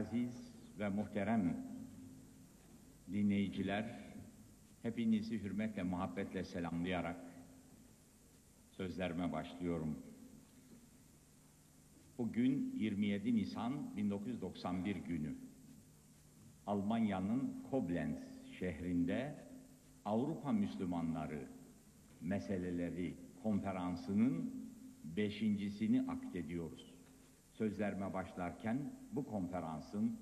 Aziz ve muhterem dinleyiciler, hepinizi hürmetle, muhabbetle selamlayarak sözlerime başlıyorum. Bugün 27 Nisan 1991 günü. Almanya'nın Koblenz şehrinde Avrupa Müslümanları meseleleri konferansının beşincisini akdediyoruz. Sözlerime başlarken bu konferansın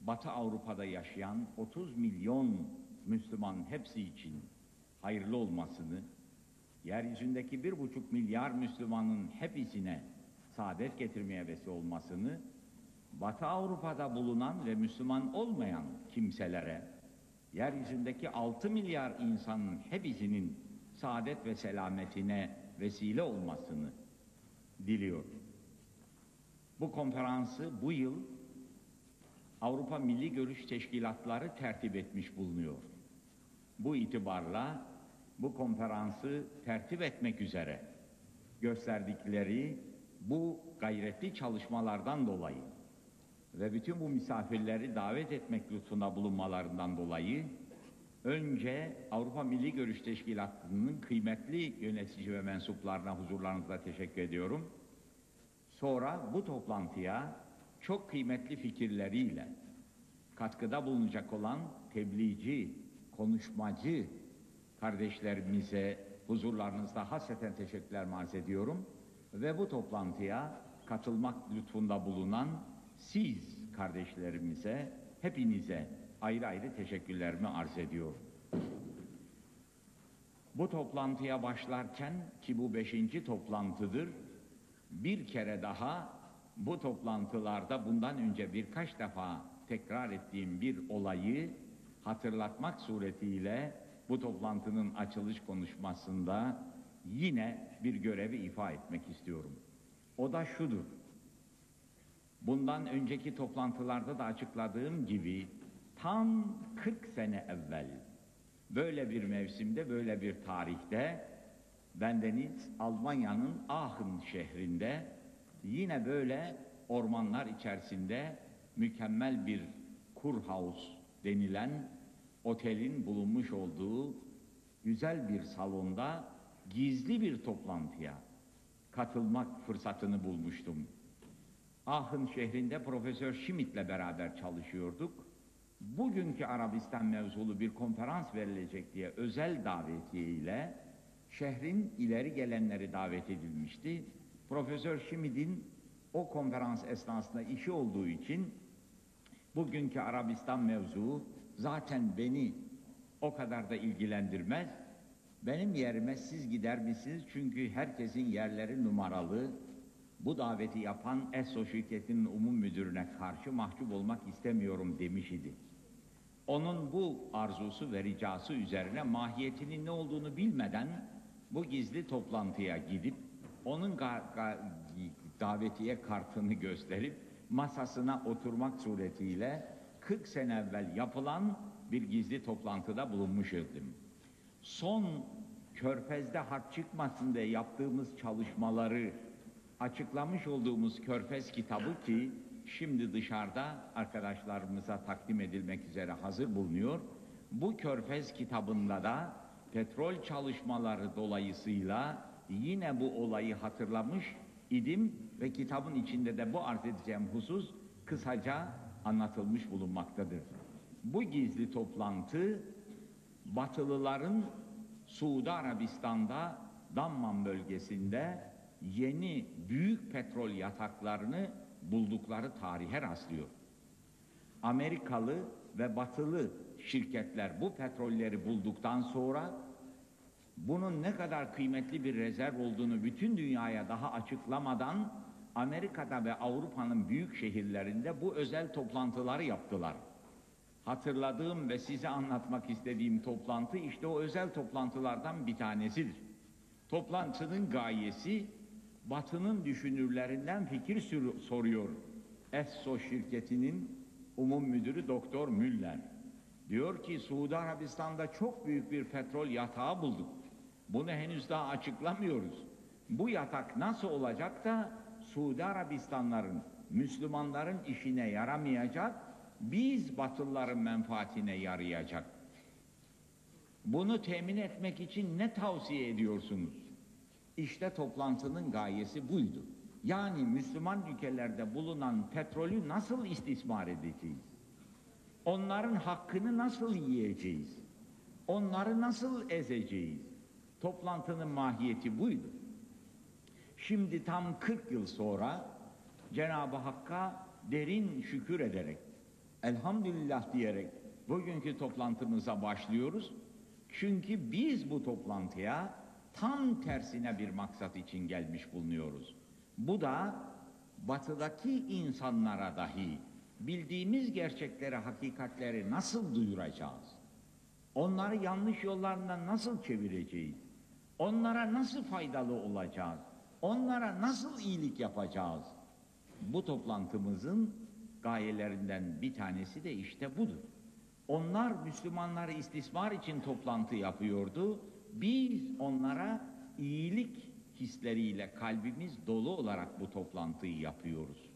Batı Avrupa'da yaşayan 30 milyon Müslüman hepsi için hayırlı olmasını, yeryüzündeki bir buçuk milyar Müslümanın hepsine saadet getirmeye vesile olmasını, Batı Avrupa'da bulunan ve Müslüman olmayan kimselere, yeryüzündeki 6 milyar insanın hepsinin saadet ve selametine vesile olmasını diliyor. Bu konferansı bu yıl Avrupa Milli Görüş Teşkilatları tertip etmiş bulunuyor. Bu itibarla bu konferansı tertip etmek üzere gösterdikleri bu gayretli çalışmalardan dolayı ve bütün bu misafirleri davet etmek lütfunda bulunmalarından dolayı önce Avrupa Milli Görüş Teşkilatı'nın kıymetli yönetici ve mensuplarına huzurlarınızda teşekkür ediyorum. Sonra bu toplantıya çok kıymetli fikirleriyle katkıda bulunacak olan tebliğci, konuşmacı kardeşlerimize huzurlarınızda hasreten teşekkürler arz ediyorum. Ve bu toplantıya katılmak lütfunda bulunan siz kardeşlerimize, hepinize ayrı ayrı teşekkürlerimi arz ediyorum. Bu toplantıya başlarken ki bu beşinci toplantıdır, bir kere daha bu toplantılarda bundan önce birkaç defa tekrar ettiğim bir olayı hatırlatmak suretiyle bu toplantının açılış konuşmasında yine bir görevi ifa etmek istiyorum. O da şudur. Bundan önceki toplantılarda da açıkladığım gibi tam 40 sene evvel böyle bir mevsimde böyle bir tarihte bendeniz Almanya'nın Aachen şehrinde yine böyle ormanlar içerisinde mükemmel bir kurhaus denilen otelin bulunmuş olduğu güzel bir salonda gizli bir toplantıya katılmak fırsatını bulmuştum. Aachen şehrinde Profesör Schmidt'le beraber çalışıyorduk. Bugünkü Arabistan mevzulu bir konferans verilecek diye özel davetiye ile şehrin ileri gelenleri davet edilmişti. Profesör Schmidt'in o konferans esnasında işi olduğu için bugünkü Arabistan mevzuu zaten beni o kadar da ilgilendirmez. Benim yerime siz gider misiniz? Çünkü herkesin yerleri numaralı. Bu daveti yapan ESO şirketinin umum müdürüne karşı mahcup olmak istemiyorum demiş idi. Onun bu arzusu ve ricası üzerine mahiyetinin ne olduğunu bilmeden bu gizli toplantıya gidip onun davetiye kartını gösterip masasına oturmak suretiyle 40 sene evvel yapılan bir gizli toplantıda bulunmuş. Son Körfez'de harp çıkmasın diye yaptığımız çalışmaları açıklamış olduğumuz Körfez kitabı ki şimdi dışarıda arkadaşlarımıza takdim edilmek üzere hazır bulunuyor. Bu Körfez kitabında da petrol çalışmaları dolayısıyla yine bu olayı hatırlamış idim ve kitabın içinde de bu arz edeceğim husus kısaca anlatılmış bulunmaktadır. Bu gizli toplantı Batılıların Suudi Arabistan'da Damman bölgesinde yeni büyük petrol yataklarını buldukları tarihe rastlıyor. Amerikalı ve batılı şirketler bu petrolleri bulduktan sonra bunun ne kadar kıymetli bir rezerv olduğunu bütün dünyaya daha açıklamadan Amerika'da ve Avrupa'nın büyük şehirlerinde bu özel toplantıları yaptılar. Hatırladığım ve size anlatmak istediğim toplantı işte o özel toplantılardan bir tanesidir. Toplantının gayesi Batı'nın düşünürlerinden fikir soruyor. Esso şirketinin umum müdürü Doktor Müller. Diyor ki Suudi Arabistan'da çok büyük bir petrol yatağı bulduk. Bunu henüz daha açıklamıyoruz. Bu yatak nasıl olacak da Suudi Arabistanların Müslümanların işine yaramayacak, biz Batılıların menfaatine yarayacak. Bunu temin etmek için ne tavsiye ediyorsunuz? İşte toplantının gayesi buydu. Yani Müslüman ülkelerde bulunan petrolü nasıl istismar edeceğiz? Onların hakkını nasıl yiyeceğiz? Onları nasıl ezeceğiz? Toplantının mahiyeti buydu. Şimdi tam 40 yıl sonra Cenab-ı Hakk'a derin şükür ederek, elhamdülillah diyerek bugünkü toplantımıza başlıyoruz. Çünkü biz bu toplantıya tam tersine bir maksat için gelmiş bulunuyoruz. Bu da batıdaki insanlara dahi bildiğimiz gerçekleri, hakikatleri nasıl duyuracağız? Onları yanlış yollarından nasıl çevireceğiz? Onlara nasıl faydalı olacağız? Onlara nasıl iyilik yapacağız? Bu toplantımızın gayelerinden bir tanesi de işte budur. Onlar Müslümanları istismar için toplantı yapıyordu. Biz onlara iyilik hisleriyle kalbimiz dolu olarak bu toplantıyı yapıyoruz.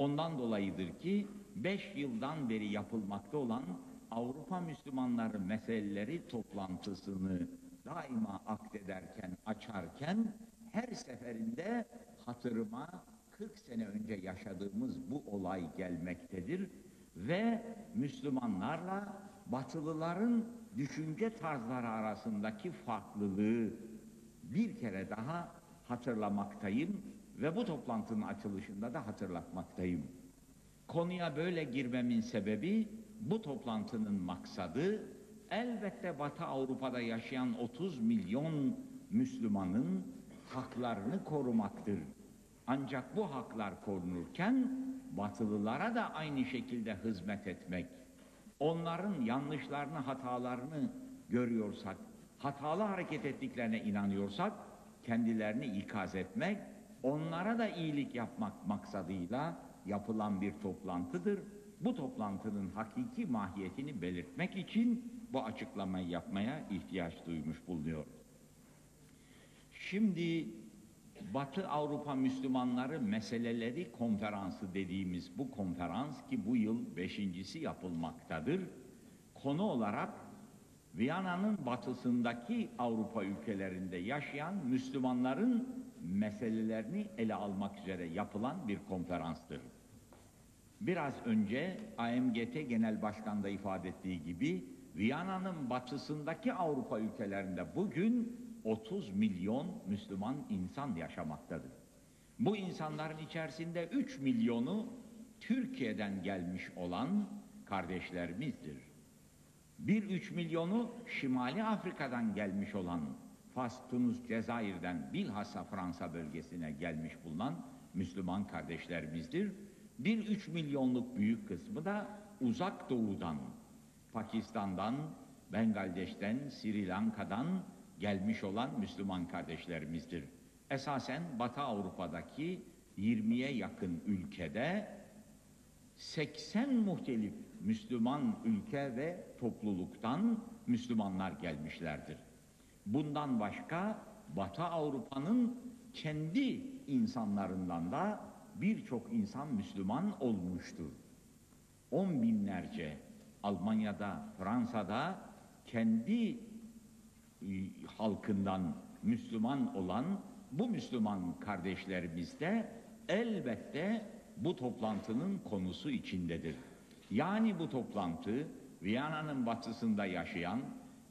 Ondan dolayıdır ki beş yıldan beri yapılmakta olan Avrupa Müslümanları meseleleri toplantısını daima akdederken, açarken her seferinde hatırıma 40 sene önce yaşadığımız bu olay gelmektedir ve Müslümanlarla Batılıların düşünce tarzları arasındaki farklılığı bir kere daha hatırlamaktayım ve bu toplantının açılışında da hatırlatmaktayım. Konuya böyle girmemin sebebi bu toplantının maksadı elbette Batı Avrupa'da yaşayan 30 milyon Müslümanın haklarını korumaktır. Ancak bu haklar korunurken Batılılara da aynı şekilde hizmet etmek, onların yanlışlarını, hatalarını görüyorsak, hatalı hareket ettiklerine inanıyorsak, kendilerini ikaz etmek, onlara da iyilik yapmak maksadıyla yapılan bir toplantıdır. Bu toplantının hakiki mahiyetini belirtmek için bu açıklamayı yapmaya ihtiyaç duymuş bulunuyor. Şimdi Batı Avrupa Müslümanları Meseleleri Konferansı dediğimiz bu konferans ki bu yıl beşincisi yapılmaktadır. Konu olarak Viyana'nın batısındaki Avrupa ülkelerinde yaşayan Müslümanların meselelerini ele almak üzere yapılan bir konferanstır. Biraz önce AMGT Genel Başkan da ifade ettiği gibi Viyana'nın batısındaki Avrupa ülkelerinde bugün 30 milyon Müslüman insan yaşamaktadır. Bu insanların içerisinde 3 milyonu Türkiye'den gelmiş olan kardeşlerimizdir. Bir 3 milyonu Şimali Afrika'dan gelmiş olan Fas, Tunus, Cezayir'den bilhassa Fransa bölgesine gelmiş bulunan Müslüman kardeşlerimizdir. Bir 3 milyonluk büyük kısmı da uzak doğudan, Pakistan'dan, Bengaldeş'ten, Sri Lanka'dan gelmiş olan Müslüman kardeşlerimizdir. Esasen Batı Avrupa'daki 20'ye yakın ülkede 80 muhtelif Müslüman ülke ve topluluktan Müslümanlar gelmişlerdir. Bundan başka Batı Avrupa'nın kendi insanlarından da birçok insan Müslüman olmuştur. On binlerce Almanya'da, Fransa'da kendi e, halkından Müslüman olan bu Müslüman kardeşlerimiz de elbette bu toplantının konusu içindedir. Yani bu toplantı Viyana'nın batısında yaşayan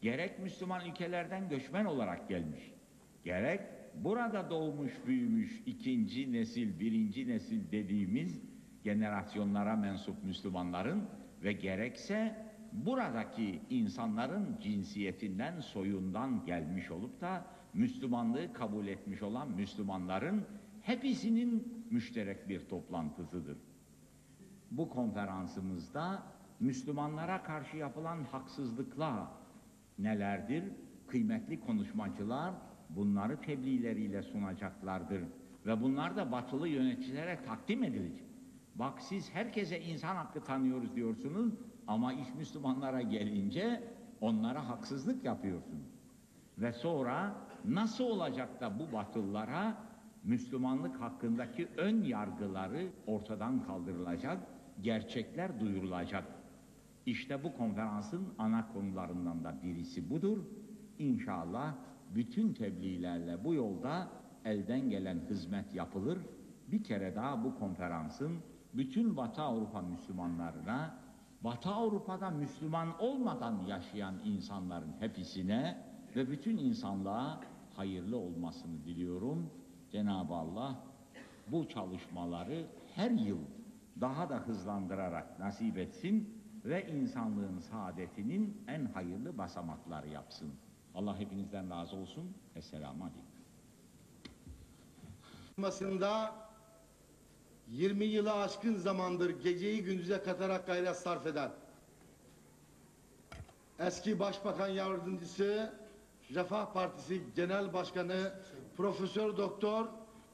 gerek Müslüman ülkelerden göçmen olarak gelmiş, gerek burada doğmuş büyümüş ikinci nesil, birinci nesil dediğimiz generasyonlara mensup Müslümanların ve gerekse buradaki insanların cinsiyetinden, soyundan gelmiş olup da Müslümanlığı kabul etmiş olan Müslümanların hepsinin müşterek bir toplantısıdır. Bu konferansımızda Müslümanlara karşı yapılan haksızlıklar nelerdir? Kıymetli konuşmacılar bunları tebliğleriyle sunacaklardır. Ve bunlar da batılı yöneticilere takdim edilecek. Bak siz herkese insan hakkı tanıyoruz diyorsunuz ama iş Müslümanlara gelince onlara haksızlık yapıyorsunuz. Ve sonra nasıl olacak da bu batılılara Müslümanlık hakkındaki ön yargıları ortadan kaldırılacak, gerçekler duyurulacak. İşte bu konferansın ana konularından da birisi budur. İnşallah bütün tebliğlerle bu yolda elden gelen hizmet yapılır. Bir kere daha bu konferansın bütün Batı Avrupa Müslümanlarına, Batı Avrupa'da Müslüman olmadan yaşayan insanların hepsine ve bütün insanlığa hayırlı olmasını diliyorum. Cenab-ı Allah bu çalışmaları her yıl daha da hızlandırarak nasip etsin ve insanlığın saadetinin en hayırlı basamakları yapsın. Allah hepinizden razı olsun. Esselamu Aleyküm. Masında 20 yılı aşkın zamandır geceyi gündüze katarak gayret sarf eden eski Başbakan Yardımcısı Refah Partisi Genel Başkanı Profesör Doktor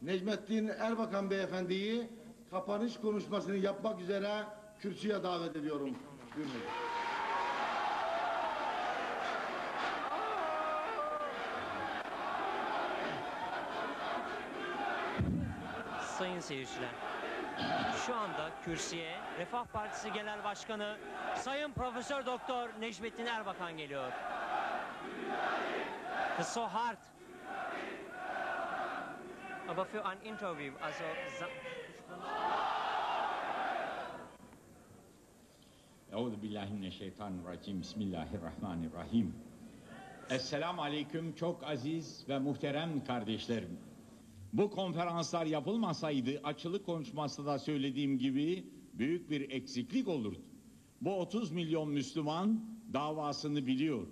Necmettin Erbakan Beyefendi'yi kapanış konuşmasını yapmak üzere kürsüye davet ediyorum. Buyurun. Sayın seyirciler, şu anda kürsüye Refah Partisi Genel Başkanı Sayın Profesör Doktor Necmettin Erbakan geliyor. So hart. Aber für ein Interview, also Euzu billahi mineşşeytanirracim. Bismillahirrahmanirrahim. Esselamu aleyküm çok aziz ve muhterem kardeşlerim. Bu konferanslar yapılmasaydı açılık konuşmasında da söylediğim gibi büyük bir eksiklik olurdu. Bu 30 milyon Müslüman davasını biliyor,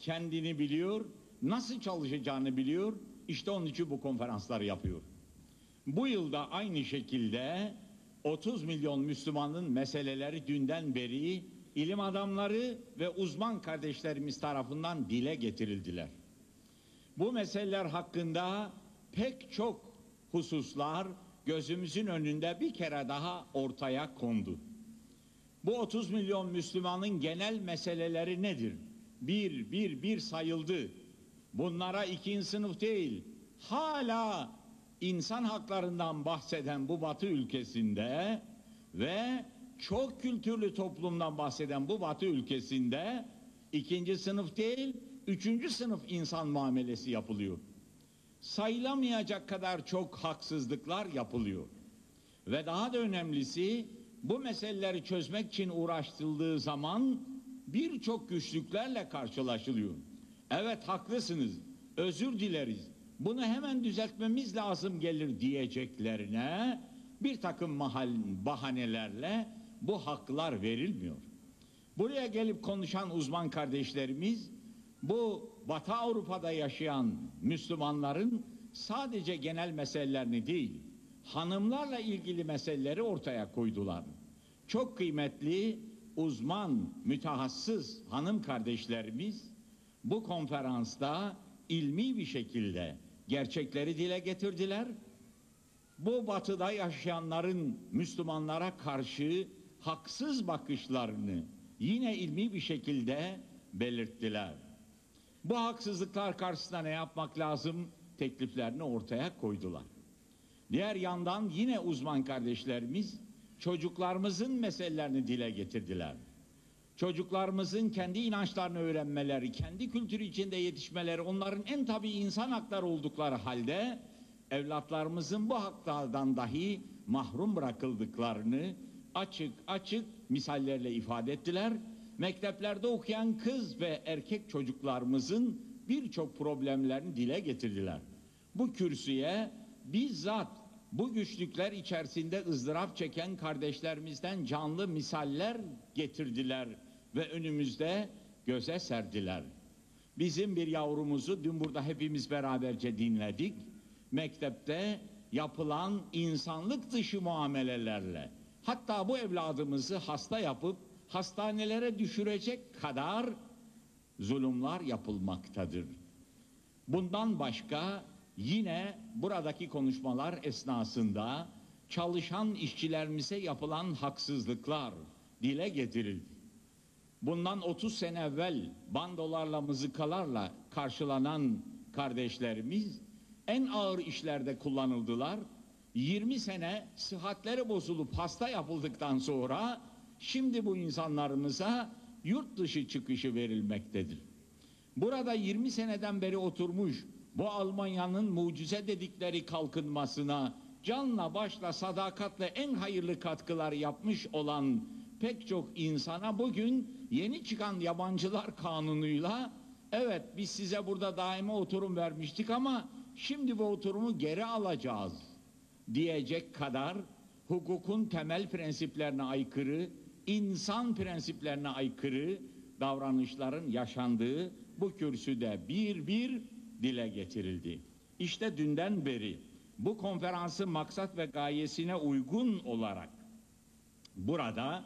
kendini biliyor, nasıl çalışacağını biliyor. İşte onun için bu konferansları yapıyor. Bu yılda aynı şekilde 30 milyon Müslümanın meseleleri dünden beri ilim adamları ve uzman kardeşlerimiz tarafından dile getirildiler. Bu meseleler hakkında pek çok hususlar gözümüzün önünde bir kere daha ortaya kondu. Bu 30 milyon Müslümanın genel meseleleri nedir? Bir, bir, bir sayıldı. Bunlara ikinci sınıf değil, hala insan haklarından bahseden bu batı ülkesinde ve çok kültürlü toplumdan bahseden bu batı ülkesinde ikinci sınıf değil, üçüncü sınıf insan muamelesi yapılıyor. Sayılamayacak kadar çok haksızlıklar yapılıyor. Ve daha da önemlisi bu meseleleri çözmek için uğraştırıldığı zaman birçok güçlüklerle karşılaşılıyor. Evet haklısınız, özür dileriz, bunu hemen düzeltmemiz lazım gelir diyeceklerine bir takım mahal, bahanelerle bu haklar verilmiyor. Buraya gelip konuşan uzman kardeşlerimiz bu Batı Avrupa'da yaşayan Müslümanların sadece genel meselelerini değil, hanımlarla ilgili meseleleri ortaya koydular. Çok kıymetli uzman, mütehassıs hanım kardeşlerimiz bu konferansta ilmi bir şekilde gerçekleri dile getirdiler. Bu batıda yaşayanların Müslümanlara karşı haksız bakışlarını yine ilmi bir şekilde belirttiler. Bu haksızlıklar karşısında ne yapmak lazım? Tekliflerini ortaya koydular. Diğer yandan yine uzman kardeşlerimiz çocuklarımızın meselelerini dile getirdiler. Çocuklarımızın kendi inançlarını öğrenmeleri, kendi kültürü içinde yetişmeleri, onların en tabii insan hakları oldukları halde evlatlarımızın bu haklardan dahi mahrum bırakıldıklarını açık açık misallerle ifade ettiler. Mekteplerde okuyan kız ve erkek çocuklarımızın birçok problemlerini dile getirdiler. Bu kürsüye bizzat bu güçlükler içerisinde ızdırap çeken kardeşlerimizden canlı misaller getirdiler ve önümüzde göze serdiler. Bizim bir yavrumuzu dün burada hepimiz beraberce dinledik. Mektepte yapılan insanlık dışı muamelelerle hatta bu evladımızı hasta yapıp hastanelere düşürecek kadar zulümler yapılmaktadır. Bundan başka yine buradaki konuşmalar esnasında çalışan işçilerimize yapılan haksızlıklar dile getirildi. Bundan 30 sene evvel bandolarla, mızıkalarla karşılanan kardeşlerimiz En ağır işlerde kullanıldılar. 20 sene sıhhatleri bozulup hasta yapıldıktan sonra şimdi bu insanlarımıza yurt dışı çıkışı verilmektedir. Burada 20 seneden beri oturmuş bu Almanya'nın mucize dedikleri kalkınmasına canla başla sadakatle en hayırlı katkılar yapmış olan pek çok insana bugün yeni çıkan yabancılar kanunuyla evet biz size burada daima oturum vermiştik ama şimdi bu oturumu geri alacağız diyecek kadar hukukun temel prensiplerine aykırı, insan prensiplerine aykırı davranışların yaşandığı bu kürsüde bir bir dile getirildi. İşte dünden beri bu konferansın maksat ve gayesine uygun olarak burada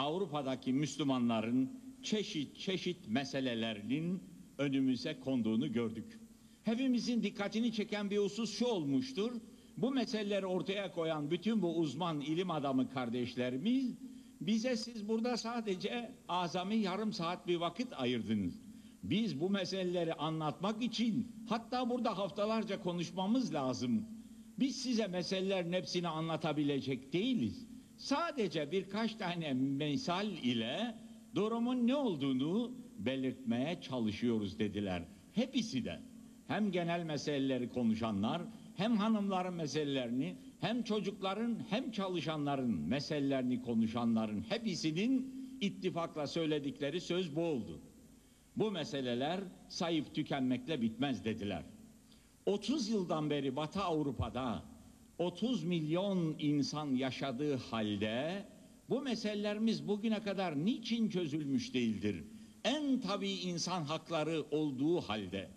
Avrupa'daki Müslümanların çeşit çeşit meselelerinin önümüze konduğunu gördük. Hepimizin dikkatini çeken bir husus şu olmuştur. Bu meseleleri ortaya koyan bütün bu uzman ilim adamı kardeşlerimiz bize siz burada sadece azami yarım saat bir vakit ayırdınız. Biz bu meseleleri anlatmak için hatta burada haftalarca konuşmamız lazım. Biz size meselelerin hepsini anlatabilecek değiliz. Sadece birkaç tane misal ile durumun ne olduğunu belirtmeye çalışıyoruz dediler. Hepsi de hem genel meseleleri konuşanlar hem hanımların meselelerini hem çocukların hem çalışanların meselelerini konuşanların hepsinin ittifakla söyledikleri söz bu oldu. Bu meseleler sayıp tükenmekle bitmez dediler. 30 yıldan beri Batı Avrupa'da 30 milyon insan yaşadığı halde bu meselelerimiz bugüne kadar niçin çözülmüş değildir? En tabii insan hakları olduğu halde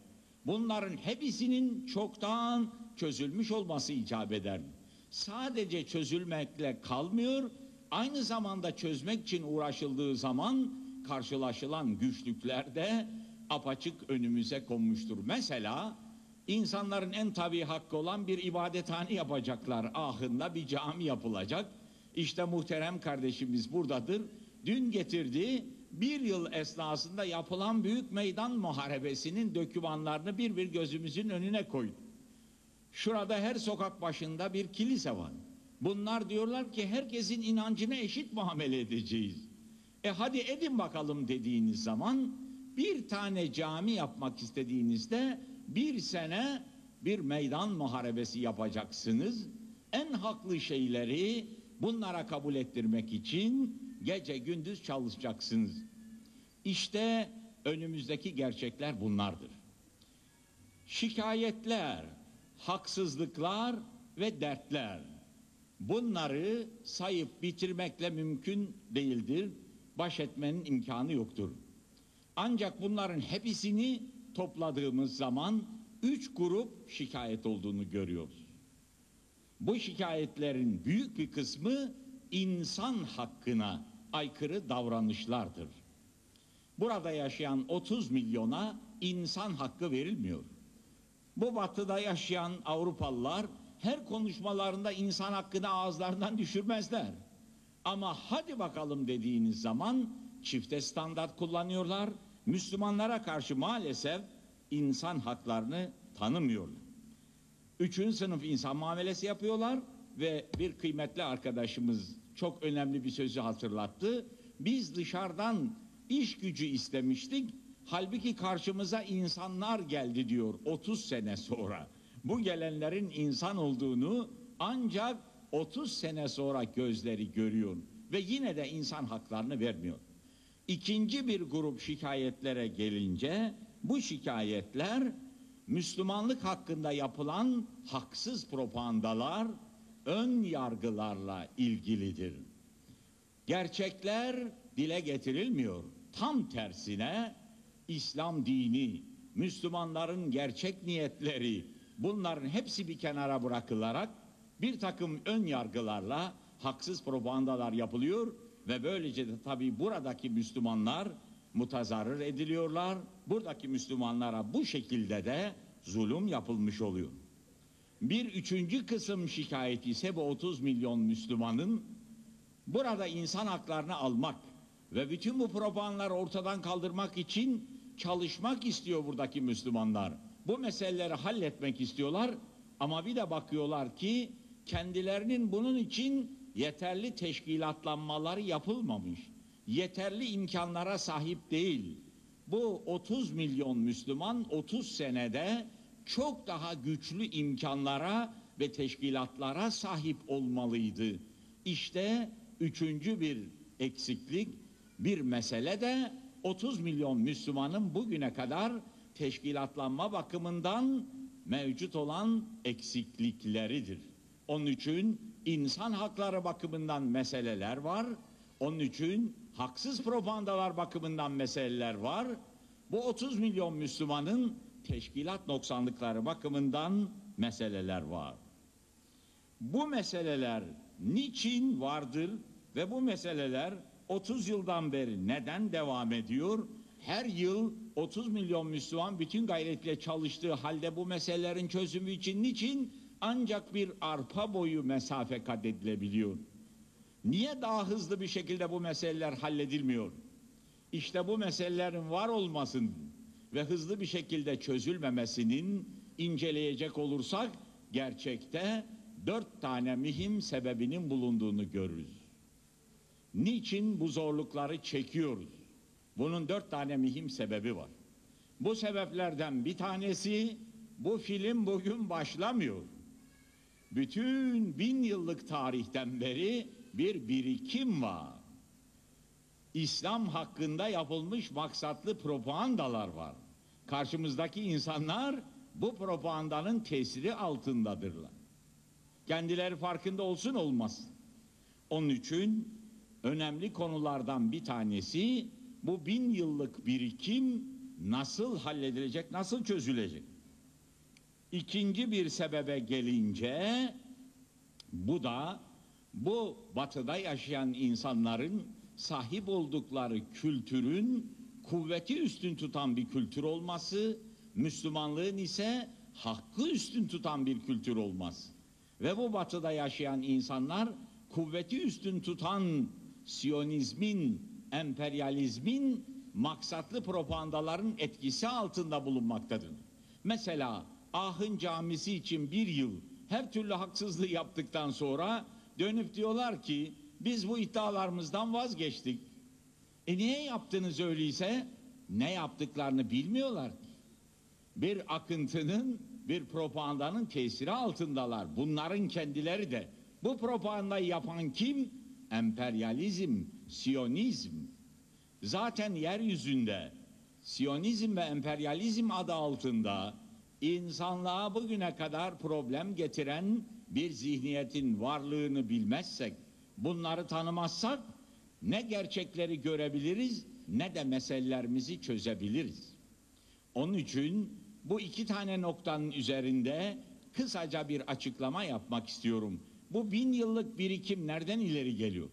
bunların hepsinin çoktan çözülmüş olması icap eder. Sadece çözülmekle kalmıyor, aynı zamanda çözmek için uğraşıldığı zaman karşılaşılan güçlükler de apaçık önümüze konmuştur. Mesela insanların en tabii hakkı olan bir ibadethane yapacaklar. Ahında bir cami yapılacak. İşte muhterem kardeşimiz buradadır. Dün getirdi bir yıl esnasında yapılan büyük meydan muharebesinin dökümanlarını bir bir gözümüzün önüne koydu. Şurada her sokak başında bir kilise var. Bunlar diyorlar ki herkesin inancına eşit muamele edeceğiz. E hadi edin bakalım dediğiniz zaman bir tane cami yapmak istediğinizde bir sene bir meydan muharebesi yapacaksınız. En haklı şeyleri bunlara kabul ettirmek için gece gündüz çalışacaksınız. İşte önümüzdeki gerçekler bunlardır. Şikayetler, haksızlıklar ve dertler. Bunları sayıp bitirmekle mümkün değildir. Baş etmenin imkanı yoktur. Ancak bunların hepsini topladığımız zaman üç grup şikayet olduğunu görüyoruz. Bu şikayetlerin büyük bir kısmı insan hakkına aykırı davranışlardır. Burada yaşayan 30 milyona insan hakkı verilmiyor. Bu batıda yaşayan Avrupalılar her konuşmalarında insan hakkını ağızlarından düşürmezler. Ama hadi bakalım dediğiniz zaman çifte standart kullanıyorlar. Müslümanlara karşı maalesef insan haklarını tanımıyorlar. Üçüncü sınıf insan muamelesi yapıyorlar ve bir kıymetli arkadaşımız çok önemli bir sözü hatırlattı. Biz dışarıdan iş gücü istemiştik. Halbuki karşımıza insanlar geldi diyor 30 sene sonra. Bu gelenlerin insan olduğunu ancak 30 sene sonra gözleri görüyor ve yine de insan haklarını vermiyor. İkinci bir grup şikayetlere gelince bu şikayetler Müslümanlık hakkında yapılan haksız propagandalar, ön yargılarla ilgilidir. Gerçekler dile getirilmiyor. Tam tersine İslam dini, Müslümanların gerçek niyetleri bunların hepsi bir kenara bırakılarak bir takım ön yargılarla haksız propagandalar yapılıyor ve böylece de tabii buradaki Müslümanlar mutazarrır ediliyorlar. Buradaki Müslümanlara bu şekilde de zulüm yapılmış oluyor. Bir üçüncü kısım şikayet ise bu 30 milyon Müslümanın burada insan haklarını almak ve bütün bu propagandaları ortadan kaldırmak için çalışmak istiyor buradaki Müslümanlar. bu meseleleri halletmek istiyorlar ama bir de bakıyorlar ki kendilerinin bunun için yeterli teşkilatlanmaları yapılmamış. Yeterli imkanlara sahip değil. Bu 30 milyon Müslüman 30 senede çok daha güçlü imkanlara ve teşkilatlara sahip olmalıydı. İşte üçüncü bir eksiklik, bir mesele de 30 milyon Müslümanın bugüne kadar teşkilatlanma bakımından mevcut olan eksiklikleridir. Onun için insan hakları bakımından meseleler var. Onun için haksız propagandalar bakımından meseleler var. Bu 30 milyon Müslümanın teşkilat noksanlıkları bakımından meseleler var. Bu meseleler niçin vardır ve bu meseleler 30 yıldan beri neden devam ediyor? Her yıl 30 milyon Müslüman bütün gayretle çalıştığı halde bu meselelerin çözümü için niçin ancak bir arpa boyu mesafe kat edilebiliyor? Niye daha hızlı bir şekilde bu meseleler halledilmiyor? İşte bu meselelerin var olmasının ve hızlı bir şekilde çözülmemesinin inceleyecek olursak gerçekte dört tane mühim sebebinin bulunduğunu görürüz. Niçin bu zorlukları çekiyoruz? Bunun dört tane mühim sebebi var. Bu sebeplerden bir tanesi bu film bugün başlamıyor. Bütün bin yıllık tarihten beri bir birikim var. İslam hakkında yapılmış maksatlı propagandalar var. Karşımızdaki insanlar bu propagandanın tesiri altındadırlar. Kendileri farkında olsun olmaz. Onun için önemli konulardan bir tanesi bu bin yıllık birikim nasıl halledilecek, nasıl çözülecek? İkinci bir sebebe gelince bu da bu batıda yaşayan insanların sahip oldukları kültürün kuvveti üstün tutan bir kültür olması, Müslümanlığın ise hakkı üstün tutan bir kültür olması. Ve bu batıda yaşayan insanlar kuvveti üstün tutan Siyonizmin, emperyalizmin maksatlı propagandaların etkisi altında bulunmaktadır. Mesela Ahın camisi için bir yıl her türlü haksızlığı yaptıktan sonra dönüp diyorlar ki biz bu iddialarımızdan vazgeçtik. E niye yaptınız öyleyse? Ne yaptıklarını bilmiyorlar. Bir akıntının, bir propagandanın tesiri altındalar. Bunların kendileri de. Bu propagandayı yapan kim? Emperyalizm, Siyonizm. Zaten yeryüzünde Siyonizm ve emperyalizm adı altında insanlığa bugüne kadar problem getiren bir zihniyetin varlığını bilmezsek, bunları tanımazsak ne gerçekleri görebiliriz ne de meselelerimizi çözebiliriz. Onun için bu iki tane noktanın üzerinde kısaca bir açıklama yapmak istiyorum. Bu bin yıllık birikim nereden ileri geliyor?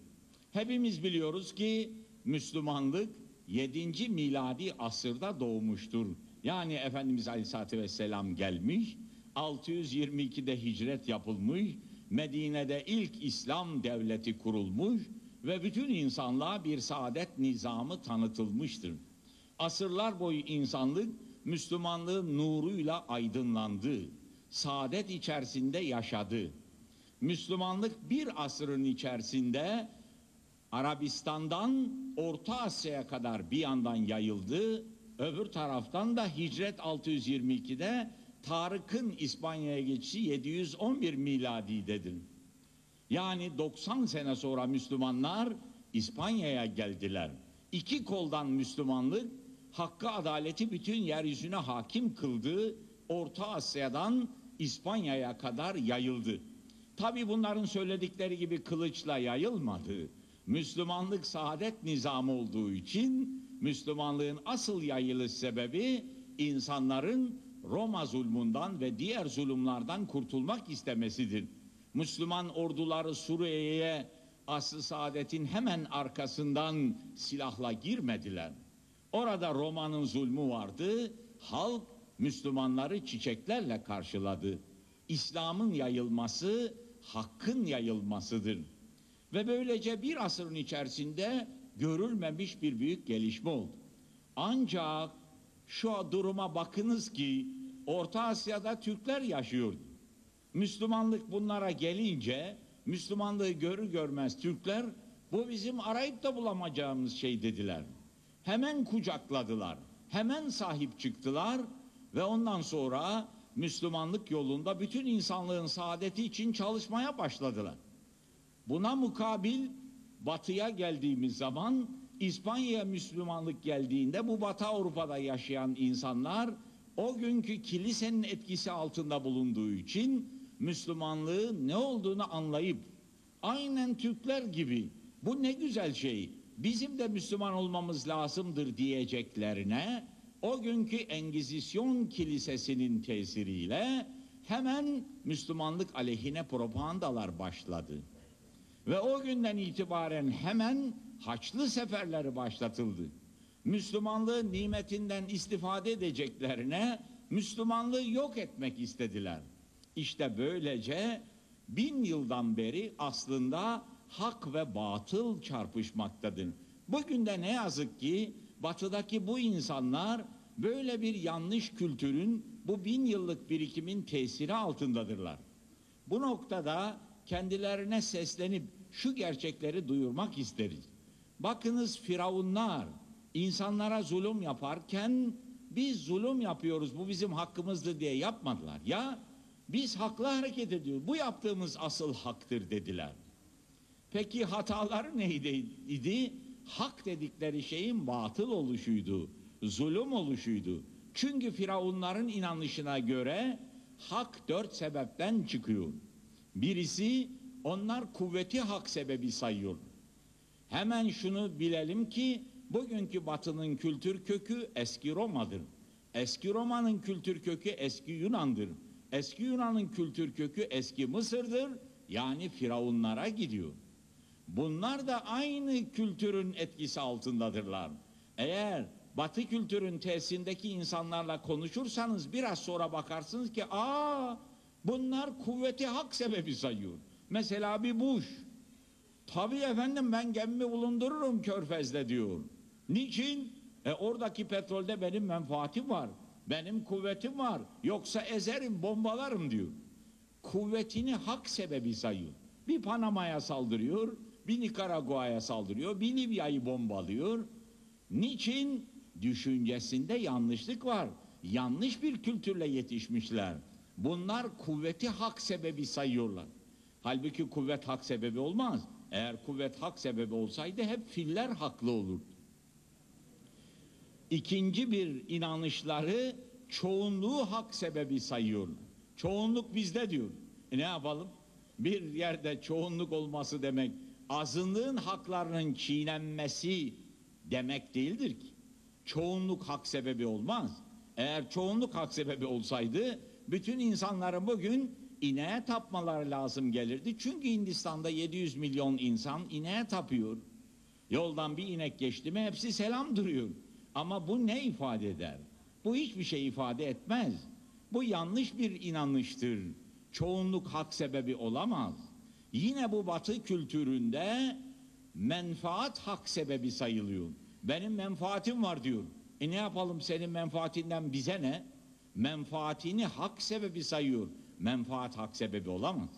Hepimiz biliyoruz ki Müslümanlık 7. miladi asırda doğmuştur. Yani Efendimiz Aleyhisselatü Vesselam gelmiş, 622'de hicret yapılmış, Medine'de ilk İslam devleti kurulmuş ve bütün insanlığa bir saadet nizamı tanıtılmıştır. Asırlar boyu insanlık Müslümanlığın nuruyla aydınlandı. Saadet içerisinde yaşadı. Müslümanlık bir asırın içerisinde Arabistan'dan Orta Asya'ya kadar bir yandan yayıldı. Öbür taraftan da hicret 622'de Tarık'ın İspanya'ya geçişi 711 miladidedir. Yani 90 sene sonra Müslümanlar İspanya'ya geldiler. İki koldan Müslümanlık hakkı adaleti bütün yeryüzüne hakim kıldı. Orta Asya'dan İspanya'ya kadar yayıldı. Tabi bunların söyledikleri gibi kılıçla yayılmadı. Müslümanlık saadet nizamı olduğu için Müslümanlığın asıl yayılış sebebi insanların Roma zulmünden ve diğer zulümlerden kurtulmak istemesidir. Müslüman orduları Suriye'ye asıl saadetin hemen arkasından silahla girmediler. Orada Roma'nın zulmü vardı. Halk Müslümanları çiçeklerle karşıladı. İslam'ın yayılması hakkın yayılmasıdır. Ve böylece bir asırın içerisinde görülmemiş bir büyük gelişme oldu. Ancak şu duruma bakınız ki Orta Asya'da Türkler yaşıyordu. Müslümanlık bunlara gelince Müslümanlığı görür görmez Türkler bu bizim arayıp da bulamayacağımız şey dediler. Hemen kucakladılar. Hemen sahip çıktılar ve ondan sonra Müslümanlık yolunda bütün insanlığın saadeti için çalışmaya başladılar. Buna mukabil batıya geldiğimiz zaman İspanya'ya Müslümanlık geldiğinde bu Batı Avrupa'da yaşayan insanlar o günkü kilisenin etkisi altında bulunduğu için Müslümanlığı ne olduğunu anlayıp aynen Türkler gibi bu ne güzel şey bizim de Müslüman olmamız lazımdır diyeceklerine o günkü Engizisyon kilisesinin tesiriyle hemen Müslümanlık aleyhine propagandalar başladı. Ve o günden itibaren hemen Haçlı seferleri başlatıldı. Müslümanlığın nimetinden istifade edeceklerine Müslümanlığı yok etmek istediler. İşte böylece bin yıldan beri aslında hak ve batıl çarpışmaktadır. Bugün de ne yazık ki batıdaki bu insanlar böyle bir yanlış kültürün bu bin yıllık birikimin tesiri altındadırlar. Bu noktada kendilerine seslenip şu gerçekleri duyurmak isteriz. Bakınız firavunlar insanlara zulüm yaparken biz zulüm yapıyoruz bu bizim hakkımızdır diye yapmadılar. Ya biz haklı hareket ediyoruz bu yaptığımız asıl haktır dediler. Peki hataları neydi? Hak dedikleri şeyin batıl oluşuydu, zulüm oluşuydu. Çünkü firavunların inanışına göre hak dört sebepten çıkıyor. Birisi onlar kuvveti hak sebebi sayıyor. Hemen şunu bilelim ki bugünkü batının kültür kökü eski Roma'dır. Eski Roma'nın kültür kökü eski Yunan'dır. Eski Yunan'ın kültür kökü eski Mısır'dır. Yani firavunlara gidiyor. Bunlar da aynı kültürün etkisi altındadırlar. Eğer Batı kültürün tesisindeki insanlarla konuşursanız biraz sonra bakarsınız ki aa bunlar kuvveti hak sebebi sayıyor. Mesela bir Bush. Tabii efendim ben gemi bulundururum körfezde diyor. Niçin? E oradaki petrolde benim menfaatim var. Benim kuvvetim var. Yoksa ezerim, bombalarım diyor. Kuvvetini hak sebebi sayıyor. Bir Panama'ya saldırıyor, bir Nikaragua'ya saldırıyor, bir Libya'yı bombalıyor. Niçin? Düşüncesinde yanlışlık var. Yanlış bir kültürle yetişmişler. Bunlar kuvveti hak sebebi sayıyorlar. Halbuki kuvvet hak sebebi olmaz. Eğer kuvvet hak sebebi olsaydı hep filler haklı olurdu. İkinci bir inanışları çoğunluğu hak sebebi sayıyorlar. Çoğunluk bizde diyor. E ne yapalım? Bir yerde çoğunluk olması demek azınlığın haklarının çiğnenmesi demek değildir ki. Çoğunluk hak sebebi olmaz. Eğer çoğunluk hak sebebi olsaydı bütün insanların bugün ineğe tapmaları lazım gelirdi. Çünkü Hindistan'da 700 milyon insan ineğe tapıyor. Yoldan bir inek geçti mi hepsi selam duruyor. Ama bu ne ifade eder? Bu hiçbir şey ifade etmez. Bu yanlış bir inanıştır. Çoğunluk hak sebebi olamaz. Yine bu batı kültüründe menfaat hak sebebi sayılıyor. Benim menfaatim var diyor. E ne yapalım senin menfaatinden bize ne? Menfaatini hak sebebi sayıyor. Menfaat hak sebebi olamaz.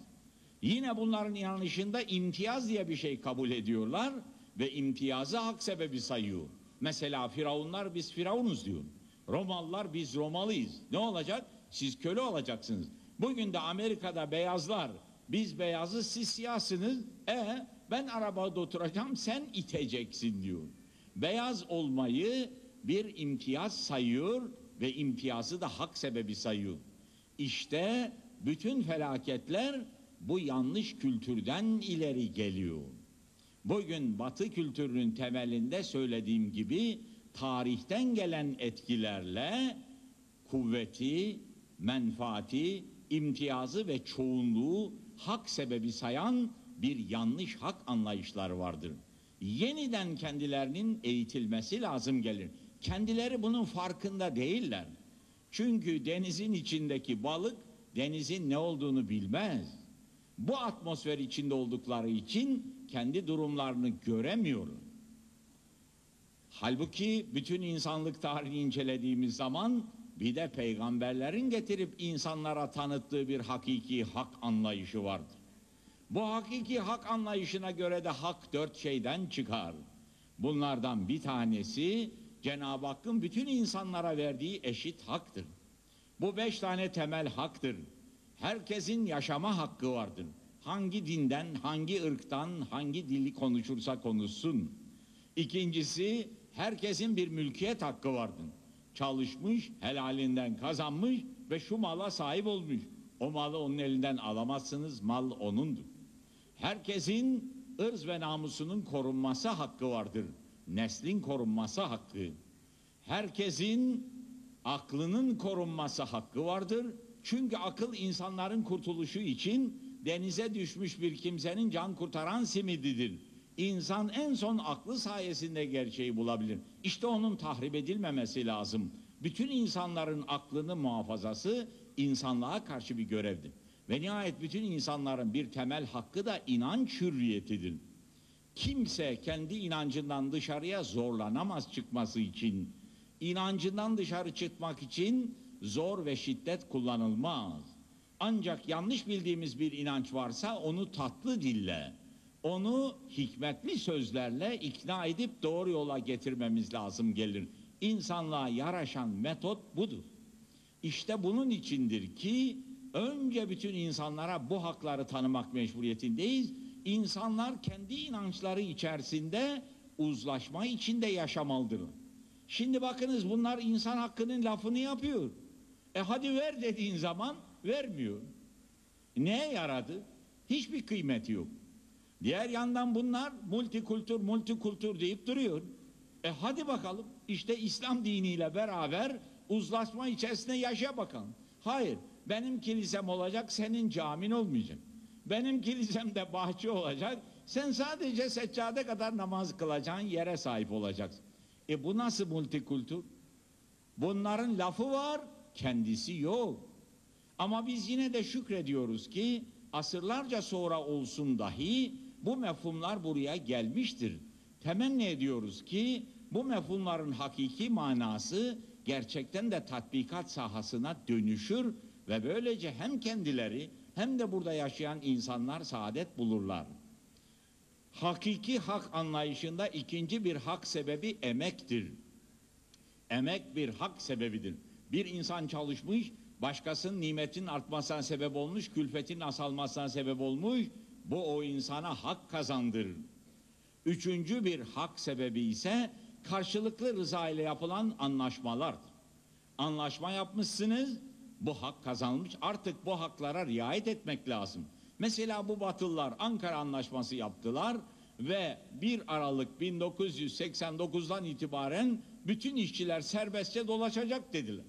Yine bunların inanışında imtiyaz diye bir şey kabul ediyorlar ve imtiyazı hak sebebi sayıyor. Mesela Firavunlar biz Firavunuz diyor. Romalılar biz Romalıyız. Ne olacak? Siz köle olacaksınız. Bugün de Amerika'da beyazlar biz beyazı siz siyahsınız. E ben arabada oturacağım sen iteceksin diyor. Beyaz olmayı bir imtiyaz sayıyor ve imtiyazı da hak sebebi sayıyor. İşte bütün felaketler bu yanlış kültürden ileri geliyor. Bugün Batı kültürünün temelinde söylediğim gibi tarihten gelen etkilerle kuvveti, menfaati, imtiyazı ve çoğunluğu hak sebebi sayan bir yanlış hak anlayışları vardır. Yeniden kendilerinin eğitilmesi lazım gelir. Kendileri bunun farkında değiller. Çünkü denizin içindeki balık denizin ne olduğunu bilmez. Bu atmosfer içinde oldukları için kendi durumlarını göremiyorlar. Halbuki bütün insanlık tarihini incelediğimiz zaman bir de peygamberlerin getirip insanlara tanıttığı bir hakiki hak anlayışı vardır. Bu hakiki hak anlayışına göre de hak dört şeyden çıkar. Bunlardan bir tanesi Cenab-ı Hakk'ın bütün insanlara verdiği eşit haktır. Bu beş tane temel haktır. Herkesin yaşama hakkı vardır. Hangi dinden, hangi ırktan, hangi dili konuşursa konuşsun. İkincisi, herkesin bir mülkiyet hakkı vardır. Çalışmış, helalinden kazanmış ve şu mala sahip olmuş. O malı onun elinden alamazsınız, mal onundur. Herkesin ırz ve namusunun korunması hakkı vardır. Neslin korunması hakkı. Herkesin aklının korunması hakkı vardır. Çünkü akıl insanların kurtuluşu için denize düşmüş bir kimsenin can kurtaran simididir. İnsan en son aklı sayesinde gerçeği bulabilir. İşte onun tahrip edilmemesi lazım. Bütün insanların aklını muhafazası insanlığa karşı bir görevdir. Ve nihayet bütün insanların bir temel hakkı da inanç hürriyetidir. Kimse kendi inancından dışarıya zorlanamaz çıkması için. İnancından dışarı çıkmak için zor ve şiddet kullanılmaz. Ancak yanlış bildiğimiz bir inanç varsa onu tatlı dille, onu hikmetli sözlerle ikna edip doğru yola getirmemiz lazım gelir. İnsanlığa yaraşan metot budur. İşte bunun içindir ki önce bütün insanlara bu hakları tanımak mecburiyetindeyiz. İnsanlar kendi inançları içerisinde uzlaşma içinde yaşamalıdır. Şimdi bakınız bunlar insan hakkının lafını yapıyor. E hadi ver dediğin zaman vermiyor. Neye yaradı? Hiçbir kıymeti yok. Diğer yandan bunlar multikultur multikultur deyip duruyor. E hadi bakalım işte İslam diniyle beraber uzlaşma içerisinde yaşa bakalım. Hayır benim kilisem olacak senin camin olmayacak. Benim kilisemde bahçe olacak sen sadece seccade kadar namaz kılacağın yere sahip olacaksın. E bu nasıl multikultur? Bunların lafı var kendisi yok. Ama biz yine de şükrediyoruz ki asırlarca sonra olsun dahi bu mefhumlar buraya gelmiştir. Temenni ediyoruz ki bu mefhumların hakiki manası gerçekten de tatbikat sahasına dönüşür ve böylece hem kendileri hem de burada yaşayan insanlar saadet bulurlar. Hakiki hak anlayışında ikinci bir hak sebebi emektir. Emek bir hak sebebidir. Bir insan çalışmış, başkasının nimetin artmasına sebep olmuş, külfetin asalmasına sebep olmuş, bu o insana hak kazandırır. Üçüncü bir hak sebebi ise karşılıklı rıza ile yapılan anlaşmalardır. Anlaşma yapmışsınız, bu hak kazanılmış, artık bu haklara riayet etmek lazım. Mesela bu Batılılar Ankara Anlaşması yaptılar ve 1 Aralık 1989'dan itibaren bütün işçiler serbestçe dolaşacak dediler.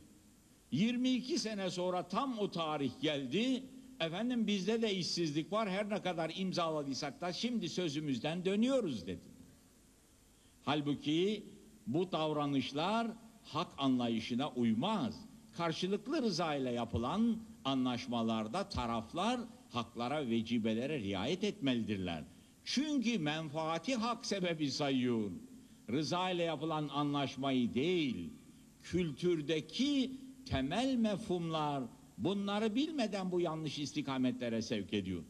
22 sene sonra tam o tarih geldi. Efendim bizde de işsizlik var. Her ne kadar imzaladıysak da şimdi sözümüzden dönüyoruz dedi. Halbuki bu davranışlar hak anlayışına uymaz. Karşılıklı rıza ile yapılan anlaşmalarda taraflar haklara, vecibelere riayet etmelidirler. Çünkü menfaati hak sebebi sayıyor. Rıza ile yapılan anlaşmayı değil, kültürdeki temel mefhumlar bunları bilmeden bu yanlış istikametlere sevk ediyor.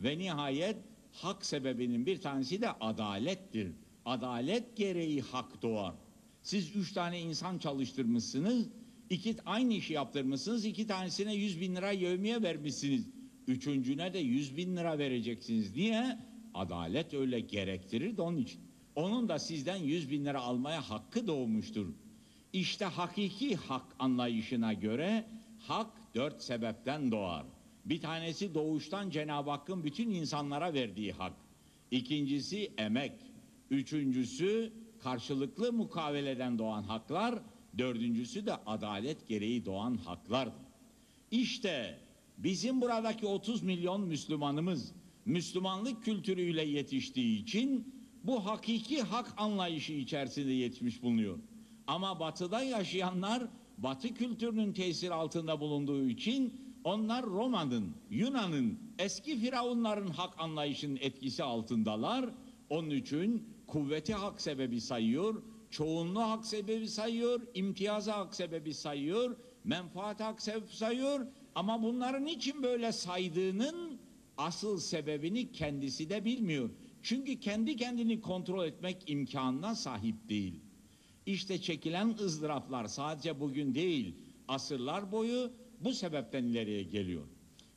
Ve nihayet hak sebebinin bir tanesi de adalettir. Adalet gereği hak doğar. Siz üç tane insan çalıştırmışsınız, iki aynı işi yaptırmışsınız, iki tanesine yüz bin lira yevmiye vermişsiniz. Üçüncüne de yüz bin lira vereceksiniz. Niye? Adalet öyle gerektirir de onun için. Onun da sizden yüz bin lira almaya hakkı doğmuştur. İşte hakiki hak anlayışına göre hak dört sebepten doğar. Bir tanesi doğuştan Cenab-ı Hakk'ın bütün insanlara verdiği hak. İkincisi emek. Üçüncüsü karşılıklı mukaveleden doğan haklar. Dördüncüsü de adalet gereği doğan haklardır. İşte bizim buradaki 30 milyon Müslümanımız Müslümanlık kültürüyle yetiştiği için bu hakiki hak anlayışı içerisinde yetişmiş bulunuyor. Ama batıda yaşayanlar batı kültürünün tesir altında bulunduğu için onlar Roma'nın, Yunan'ın, eski firavunların hak anlayışının etkisi altındalar. Onun için kuvveti hak sebebi sayıyor, çoğunluğu hak sebebi sayıyor, imtiyazı hak sebebi sayıyor menfaat hak sebep sayıyor ama bunların için böyle saydığının asıl sebebini kendisi de bilmiyor. Çünkü kendi kendini kontrol etmek imkanına sahip değil. İşte çekilen ızdıraplar sadece bugün değil, asırlar boyu bu sebepten ileriye geliyor.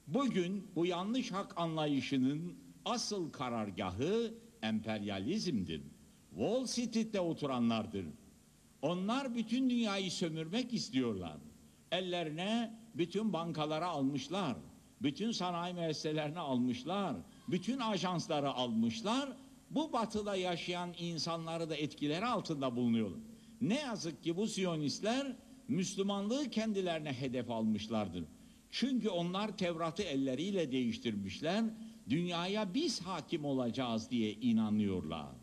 Bugün bu yanlış hak anlayışının asıl karargahı emperyalizmdir. Wall Street'te oturanlardır. Onlar bütün dünyayı sömürmek istiyorlar. Ellerine bütün bankaları almışlar. Bütün sanayi müesseselerini almışlar. Bütün ajansları almışlar. Bu batıda yaşayan insanları da etkileri altında bulunuyorlar. Ne yazık ki bu Siyonistler Müslümanlığı kendilerine hedef almışlardır. Çünkü onlar Tevrat'ı elleriyle değiştirmişler. Dünyaya biz hakim olacağız diye inanıyorlar.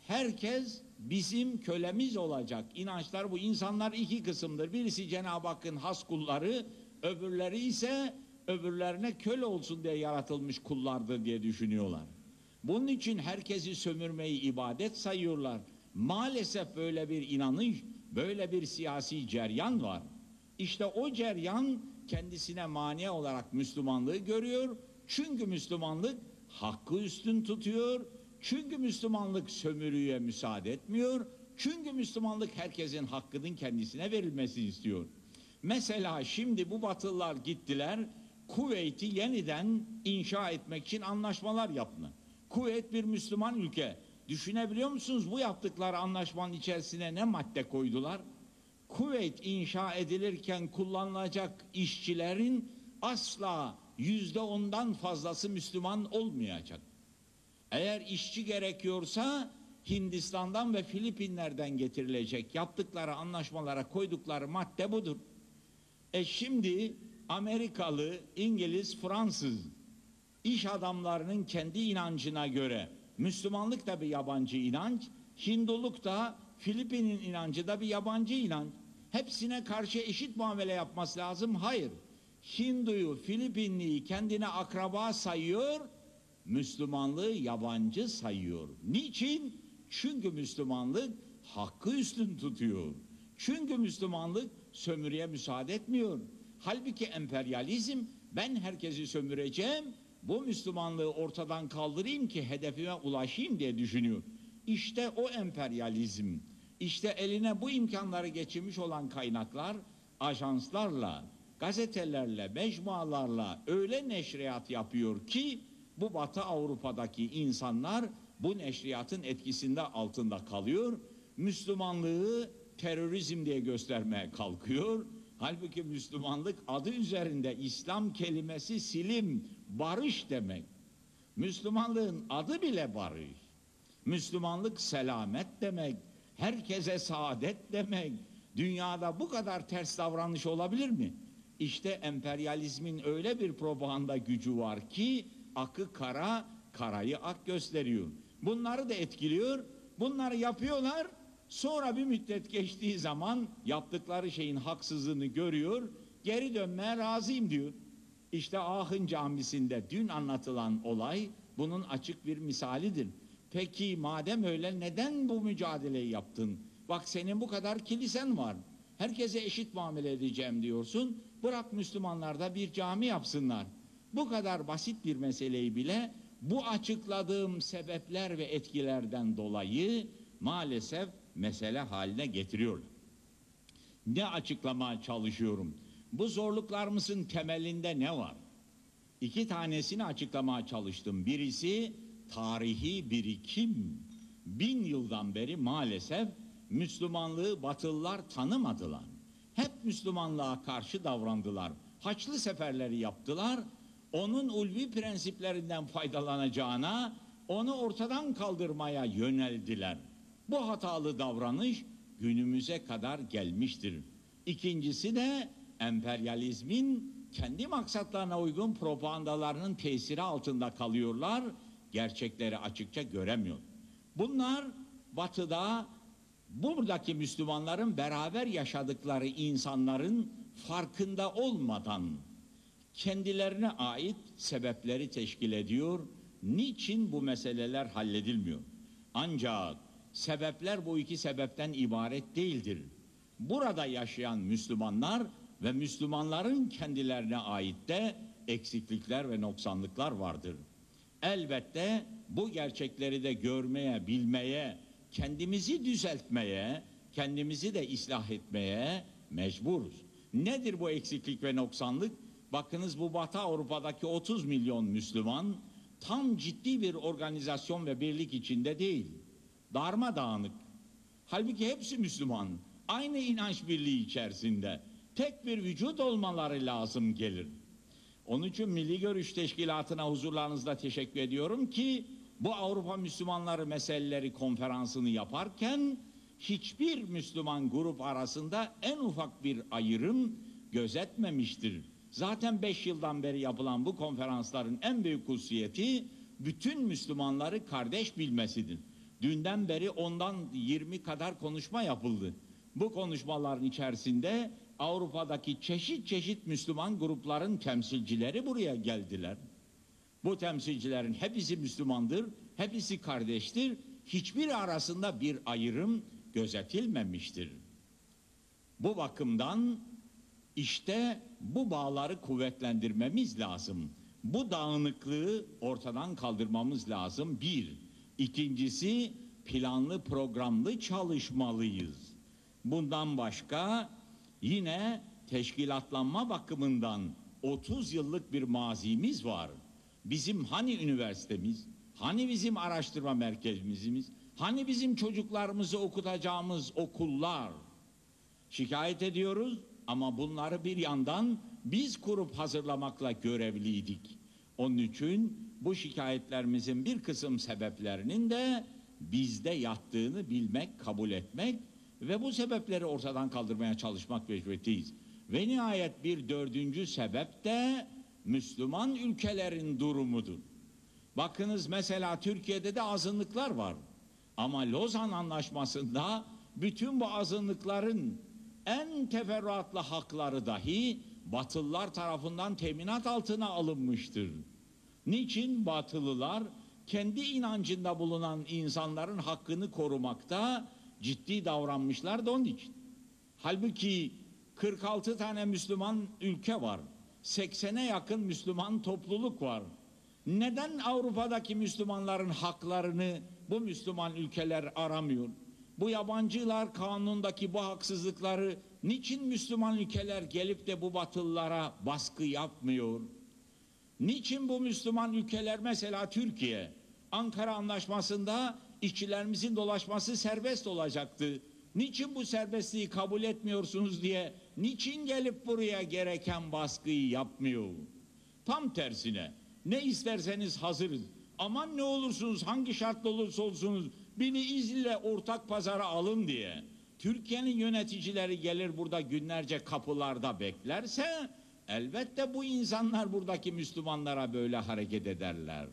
Herkes bizim kölemiz olacak. İnançlar bu. İnsanlar iki kısımdır. Birisi Cenab-ı Hakk'ın has kulları, öbürleri ise öbürlerine köle olsun diye yaratılmış kullardır diye düşünüyorlar. Bunun için herkesi sömürmeyi ibadet sayıyorlar. Maalesef böyle bir inanış, böyle bir siyasi ceryan var. İşte o ceryan kendisine mani olarak Müslümanlığı görüyor. Çünkü Müslümanlık hakkı üstün tutuyor. Çünkü Müslümanlık sömürüye müsaade etmiyor. Çünkü Müslümanlık herkesin hakkının kendisine verilmesini istiyor. Mesela şimdi bu batılılar gittiler, Kuveyt'i yeniden inşa etmek için anlaşmalar yaptı. Kuveyt bir Müslüman ülke. Düşünebiliyor musunuz bu yaptıkları anlaşmanın içerisine ne madde koydular? Kuveyt inşa edilirken kullanılacak işçilerin asla yüzde ondan fazlası Müslüman olmayacak. Eğer işçi gerekiyorsa Hindistan'dan ve Filipinler'den getirilecek. Yaptıkları anlaşmalara koydukları madde budur. E şimdi Amerikalı, İngiliz, Fransız iş adamlarının kendi inancına göre Müslümanlık da bir yabancı inanç, Hinduluk da Filipin'in inancı da bir yabancı inanç. Hepsine karşı eşit muamele yapması lazım. Hayır. Hinduyu, Filipinliyi kendine akraba sayıyor, Müslümanlığı yabancı sayıyor. Niçin? Çünkü Müslümanlık hakkı üstün tutuyor. Çünkü Müslümanlık sömürüye müsaade etmiyor. Halbuki emperyalizm ben herkesi sömüreceğim, bu Müslümanlığı ortadan kaldırayım ki hedefime ulaşayım diye düşünüyor. İşte o emperyalizm, işte eline bu imkanları geçirmiş olan kaynaklar ajanslarla, gazetelerle, mecmualarla öyle neşriyat yapıyor ki bu Batı Avrupa'daki insanlar bu neşriyatın etkisinde altında kalıyor. Müslümanlığı terörizm diye göstermeye kalkıyor. Halbuki Müslümanlık adı üzerinde İslam kelimesi silim, barış demek. Müslümanlığın adı bile barış. Müslümanlık selamet demek, herkese saadet demek. Dünyada bu kadar ters davranış olabilir mi? İşte emperyalizmin öyle bir propaganda gücü var ki akı kara, karayı ak gösteriyor. Bunları da etkiliyor. Bunları yapıyorlar. Sonra bir müddet geçtiği zaman yaptıkları şeyin haksızlığını görüyor. Geri dönmeye razıyım diyor. İşte Ahın camisinde dün anlatılan olay bunun açık bir misalidir. Peki madem öyle neden bu mücadeleyi yaptın? Bak senin bu kadar kilisen var. Herkese eşit muamele edeceğim diyorsun. Bırak Müslümanlar da bir cami yapsınlar. Bu kadar basit bir meseleyi bile bu açıkladığım sebepler ve etkilerden dolayı maalesef mesele haline getiriyor. Ne açıklamaya çalışıyorum? Bu zorluklarımızın temelinde ne var? İki tanesini açıklamaya çalıştım. Birisi tarihi birikim. Bin yıldan beri maalesef Müslümanlığı Batılılar tanımadılar. Hep Müslümanlığa karşı davrandılar. Haçlı seferleri yaptılar. Onun ulvi prensiplerinden faydalanacağına onu ortadan kaldırmaya yöneldiler. Bu hatalı davranış günümüze kadar gelmiştir. İkincisi de emperyalizmin kendi maksatlarına uygun propagandalarının tesiri altında kalıyorlar, gerçekleri açıkça göremiyor. Bunlar batıda buradaki Müslümanların beraber yaşadıkları insanların farkında olmadan kendilerine ait sebepleri teşkil ediyor. Niçin bu meseleler halledilmiyor? Ancak sebepler bu iki sebepten ibaret değildir. burada yaşayan Müslümanlar ve Müslümanların kendilerine ait de eksiklikler ve noksanlıklar vardır. Elbette bu gerçekleri de görmeye, bilmeye, kendimizi düzeltmeye, kendimizi de ıslah etmeye mecburuz. Nedir bu eksiklik ve noksanlık? Bakınız bu Batı Avrupa'daki 30 milyon Müslüman tam ciddi bir organizasyon ve birlik içinde değil. Darmadağınık. Halbuki hepsi Müslüman. Aynı inanç birliği içerisinde. Tek bir vücut olmaları lazım gelir. Onun için Milli Görüş Teşkilatı'na huzurlarınızda teşekkür ediyorum ki bu Avrupa Müslümanları meseleleri konferansını yaparken hiçbir Müslüman grup arasında en ufak bir ayrım gözetmemiştir. Zaten beş yıldan beri yapılan bu konferansların en büyük hususiyeti bütün Müslümanları kardeş bilmesidir. Dünden beri ondan 20 kadar konuşma yapıldı. Bu konuşmaların içerisinde Avrupa'daki çeşit çeşit Müslüman grupların temsilcileri buraya geldiler. Bu temsilcilerin hepsi Müslümandır, hepsi kardeştir. Hiçbir arasında bir ayrım gözetilmemiştir. Bu bakımdan işte bu bağları kuvvetlendirmemiz lazım. Bu dağınıklığı ortadan kaldırmamız lazım. Bir. İkincisi planlı programlı çalışmalıyız. Bundan başka yine teşkilatlanma bakımından 30 yıllık bir mazimiz var. Bizim hani üniversitemiz, hani bizim araştırma merkezimiz, hani bizim çocuklarımızı okutacağımız okullar. Şikayet ediyoruz ama bunları bir yandan biz kurup hazırlamakla görevliydik. Onun için bu şikayetlerimizin bir kısım sebeplerinin de bizde yattığını bilmek, kabul etmek ve bu sebepleri ortadan kaldırmaya çalışmak mecburiyetindeyiz. Ve nihayet bir dördüncü sebep de Müslüman ülkelerin durumudur. Bakınız mesela Türkiye'de de azınlıklar var. Ama Lozan Anlaşması'nda bütün bu azınlıkların en teferruatlı hakları dahi Batılılar tarafından teminat altına alınmıştır. Niçin Batılılar kendi inancında bulunan insanların hakkını korumakta ciddi davranmışlar da onun için. Halbuki 46 tane Müslüman ülke var. 80'e yakın Müslüman topluluk var. Neden Avrupa'daki Müslümanların haklarını bu Müslüman ülkeler aramıyor? Bu yabancılar kanundaki bu haksızlıkları niçin Müslüman ülkeler gelip de bu batılılara baskı yapmıyor? Niçin bu Müslüman ülkeler mesela Türkiye Ankara Anlaşması'nda işçilerimizin dolaşması serbest olacaktı. Niçin bu serbestliği kabul etmiyorsunuz diye niçin gelip buraya gereken baskıyı yapmıyor? Tam tersine ne isterseniz hazırız. Aman ne olursunuz hangi şartla olursa olsunuz beni izle ortak pazara alın diye. Türkiye'nin yöneticileri gelir burada günlerce kapılarda beklerse elbette bu insanlar buradaki Müslümanlara böyle hareket ederler.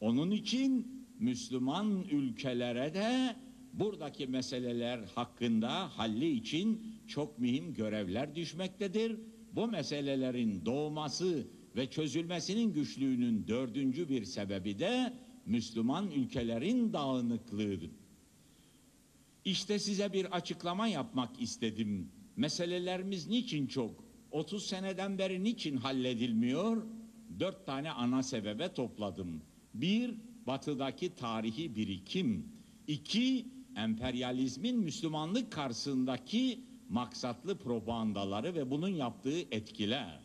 Onun için Müslüman ülkelere de buradaki meseleler hakkında halli için çok mühim görevler düşmektedir. Bu meselelerin doğması ve çözülmesinin güçlüğünün dördüncü bir sebebi de Müslüman ülkelerin dağınıklığıdır. İşte size bir açıklama yapmak istedim. Meselelerimiz niçin çok? 30 seneden beri niçin halledilmiyor? Dört tane ana sebebe topladım. Bir, batıdaki tarihi birikim. İki, emperyalizmin Müslümanlık karşısındaki maksatlı propagandaları ve bunun yaptığı etkiler.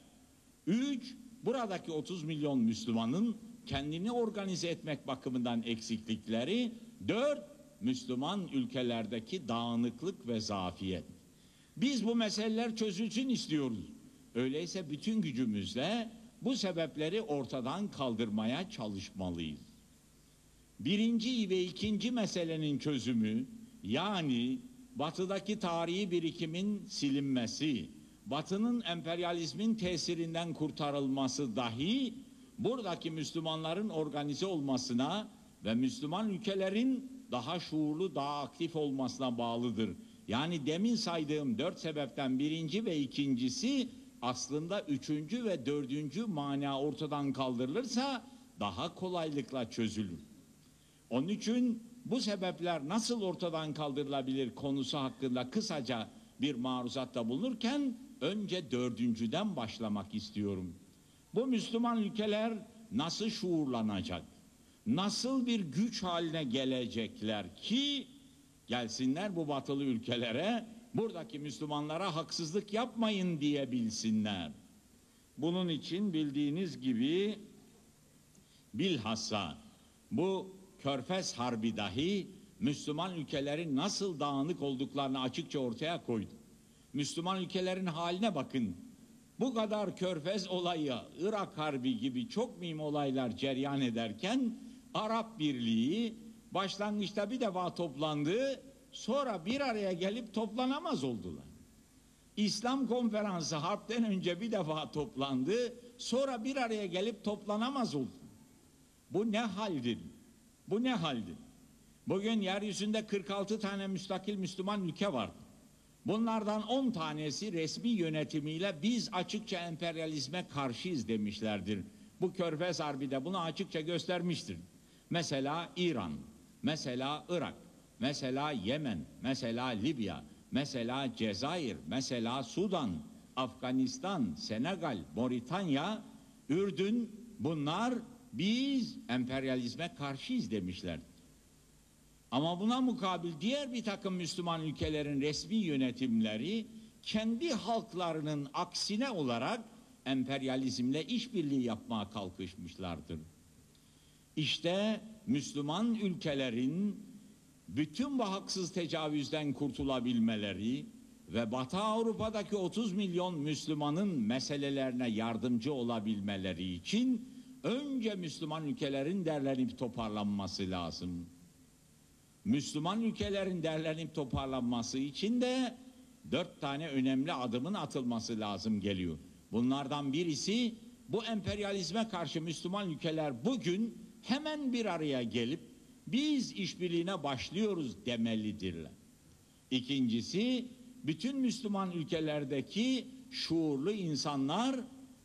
Üç, buradaki 30 milyon Müslümanın kendini organize etmek bakımından eksiklikleri. Dört, Müslüman ülkelerdeki dağınıklık ve zafiyet. Biz bu meseleler çözülsün istiyoruz. Öyleyse bütün gücümüzle bu sebepleri ortadan kaldırmaya çalışmalıyız. Birinci ve ikinci meselenin çözümü yani batıdaki tarihi birikimin silinmesi, batının emperyalizmin tesirinden kurtarılması dahi buradaki Müslümanların organize olmasına ve Müslüman ülkelerin daha şuurlu, daha aktif olmasına bağlıdır. Yani demin saydığım dört sebepten birinci ve ikincisi aslında üçüncü ve dördüncü mana ortadan kaldırılırsa daha kolaylıkla çözülür. Onun için bu sebepler nasıl ortadan kaldırılabilir konusu hakkında kısaca bir maruzatta bulunurken önce dördüncüden başlamak istiyorum. Bu Müslüman ülkeler nasıl şuurlanacak? Nasıl bir güç haline gelecekler ki gelsinler bu batılı ülkelere buradaki Müslümanlara haksızlık yapmayın diyebilsinler. Bunun için bildiğiniz gibi bilhassa bu Körfez Harbi dahi Müslüman ülkelerin nasıl dağınık olduklarını açıkça ortaya koydu. Müslüman ülkelerin haline bakın. Bu kadar Körfez olayı, Irak Harbi gibi çok mühim olaylar ceryan ederken Arap Birliği başlangıçta bir defa toplandı, sonra bir araya gelip toplanamaz oldular. İslam konferansı harpten önce bir defa toplandı, sonra bir araya gelip toplanamaz oldu. Bu ne haldir? Bu ne haldir? Bugün yeryüzünde 46 tane müstakil Müslüman ülke var. Bunlardan 10 tanesi resmi yönetimiyle biz açıkça emperyalizme karşıyız demişlerdir. Bu Körfez Harbi de bunu açıkça göstermiştir. Mesela İran, mesela Irak, mesela Yemen, mesela Libya, mesela Cezayir, mesela Sudan, Afganistan, Senegal, Moritanya, Ürdün bunlar biz emperyalizme karşıyız demişler. Ama buna mukabil diğer bir takım Müslüman ülkelerin resmi yönetimleri kendi halklarının aksine olarak emperyalizmle işbirliği yapmaya kalkışmışlardır. İşte Müslüman ülkelerin bütün bu haksız tecavüzden kurtulabilmeleri ve Batı Avrupa'daki 30 milyon Müslümanın meselelerine yardımcı olabilmeleri için önce Müslüman ülkelerin derlenip toparlanması lazım. Müslüman ülkelerin derlenip toparlanması için de dört tane önemli adımın atılması lazım geliyor. Bunlardan birisi bu emperyalizme karşı Müslüman ülkeler bugün hemen bir araya gelip biz işbirliğine başlıyoruz demelidirler. İkincisi bütün Müslüman ülkelerdeki şuurlu insanlar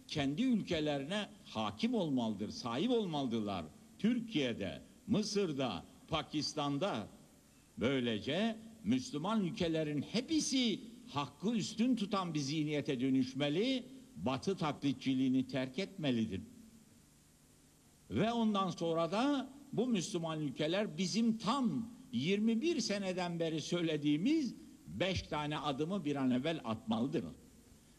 kendi ülkelerine hakim olmalıdır, sahip olmalıdırlar. Türkiye'de, Mısır'da, Pakistan'da böylece Müslüman ülkelerin hepsi hakkı üstün tutan bir zihniyete dönüşmeli, batı taklitçiliğini terk etmelidir. Ve ondan sonra da bu Müslüman ülkeler bizim tam 21 seneden beri söylediğimiz beş tane adımı bir an evvel atmalıdır.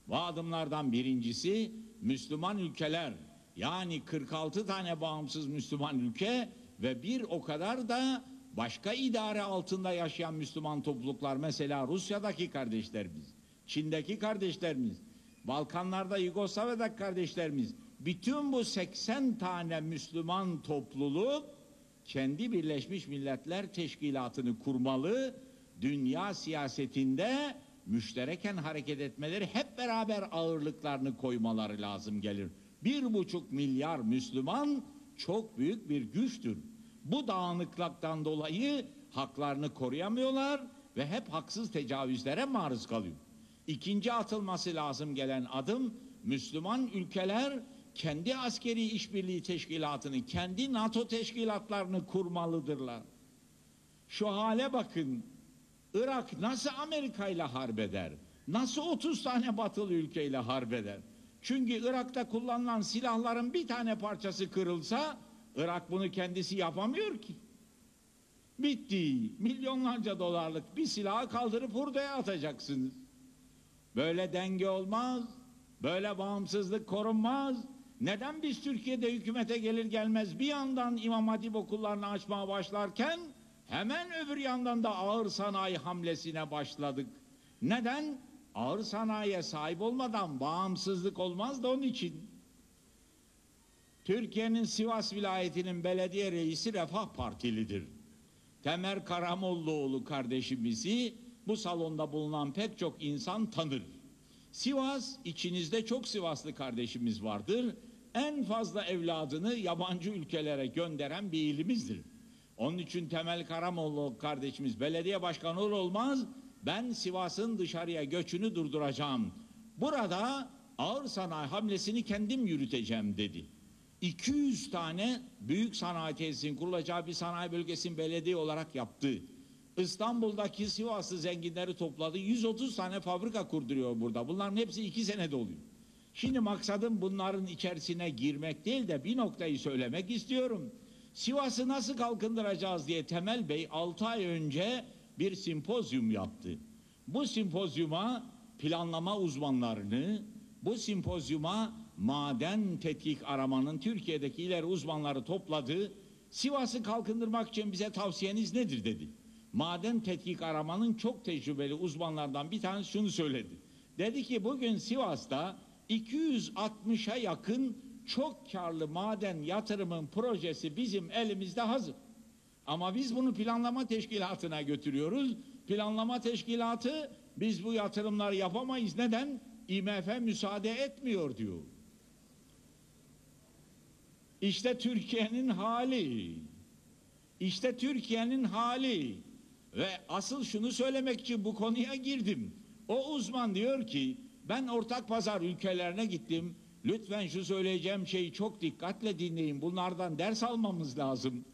Bu adımlardan birincisi Müslüman ülkeler yani 46 tane bağımsız Müslüman ülke ve bir o kadar da başka idare altında yaşayan Müslüman topluluklar mesela Rusya'daki kardeşlerimiz, Çin'deki kardeşlerimiz, Balkanlarda Yugoslavya'daki kardeşlerimiz bütün bu 80 tane Müslüman topluluk kendi Birleşmiş Milletler Teşkilatı'nı kurmalı, dünya siyasetinde müştereken hareket etmeleri hep beraber ağırlıklarını koymaları lazım gelir. Bir buçuk milyar Müslüman çok büyük bir güçtür. Bu dağınıklıktan dolayı haklarını koruyamıyorlar ve hep haksız tecavüzlere maruz kalıyor. İkinci atılması lazım gelen adım Müslüman ülkeler kendi askeri işbirliği teşkilatını, kendi NATO teşkilatlarını kurmalıdırlar. Şu hale bakın. Irak nasıl Amerika ile harbeder? Nasıl 30 tane batılı ülkeyle harbeder? Çünkü Irak'ta kullanılan silahların bir tane parçası kırılsa Irak bunu kendisi yapamıyor ki. Bitti. Milyonlarca dolarlık bir silahı kaldırıp hurdaya atacaksınız. Böyle denge olmaz. Böyle bağımsızlık korunmaz. Neden biz Türkiye'de hükümete gelir gelmez bir yandan İmam Hatip okullarını açmaya başlarken hemen öbür yandan da ağır sanayi hamlesine başladık. Neden? Ağır sanayiye sahip olmadan bağımsızlık olmaz da onun için. Türkiye'nin Sivas vilayetinin belediye reisi Refah Partilidir. Temer Karamollaoğlu kardeşimizi bu salonda bulunan pek çok insan tanır. Sivas, içinizde çok Sivaslı kardeşimiz vardır. En fazla evladını yabancı ülkelere gönderen bir ilimizdir. Onun için Temel Karamollaoğlu kardeşimiz belediye başkanı olur olmaz ben Sivas'ın dışarıya göçünü durduracağım. Burada ağır sanayi hamlesini kendim yürüteceğim dedi. 200 tane büyük sanayi tesisinin kurulacağı bir sanayi bölgesinin belediye olarak yaptı. İstanbul'daki Sivaslı zenginleri topladı. 130 tane fabrika kurduruyor burada. Bunların hepsi iki senede oluyor. Şimdi maksadım bunların içerisine girmek değil de bir noktayı söylemek istiyorum. Sivas'ı nasıl kalkındıracağız diye Temel Bey 6 ay önce bir simpozyum yaptı. Bu simpozyuma planlama uzmanlarını, bu simpozyuma maden tetkik aramanın Türkiye'deki ileri uzmanları topladı. Sivas'ı kalkındırmak için bize tavsiyeniz nedir dedi. Maden tetkik aramanın çok tecrübeli uzmanlardan bir tanesi şunu söyledi. Dedi ki bugün Sivas'ta 260'a yakın çok karlı maden yatırımın projesi bizim elimizde hazır. Ama biz bunu planlama teşkilatına götürüyoruz. Planlama teşkilatı biz bu yatırımları yapamayız. Neden? IMF müsaade etmiyor diyor. İşte Türkiye'nin hali. İşte Türkiye'nin hali. Ve asıl şunu söylemek için bu konuya girdim. O uzman diyor ki ben ortak pazar ülkelerine gittim. Lütfen şu söyleyeceğim şeyi çok dikkatle dinleyin. Bunlardan ders almamız lazım.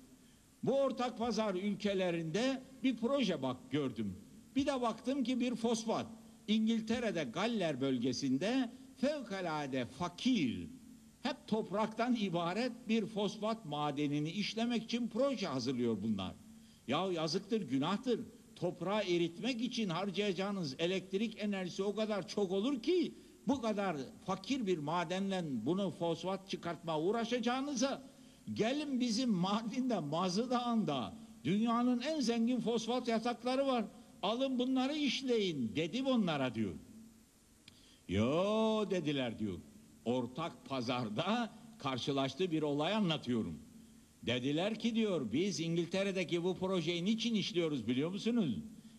Bu ortak pazar ülkelerinde bir proje bak gördüm. Bir de baktım ki bir fosfat. İngiltere'de Galler bölgesinde fevkalade fakir, hep topraktan ibaret bir fosfat madenini işlemek için proje hazırlıyor bunlar. Ya yazıktır, günahtır. Toprağı eritmek için harcayacağınız elektrik enerjisi o kadar çok olur ki bu kadar fakir bir madenle bunu fosfat çıkartma uğraşacağınıza gelin bizim Mardin'de Mazı Dağı'nda dünyanın en zengin fosfat yatakları var. Alın bunları işleyin dedim onlara diyor. Yo dediler diyor. Ortak pazarda karşılaştığı bir olay anlatıyorum. Dediler ki diyor biz İngiltere'deki bu projeyi niçin işliyoruz biliyor musunuz?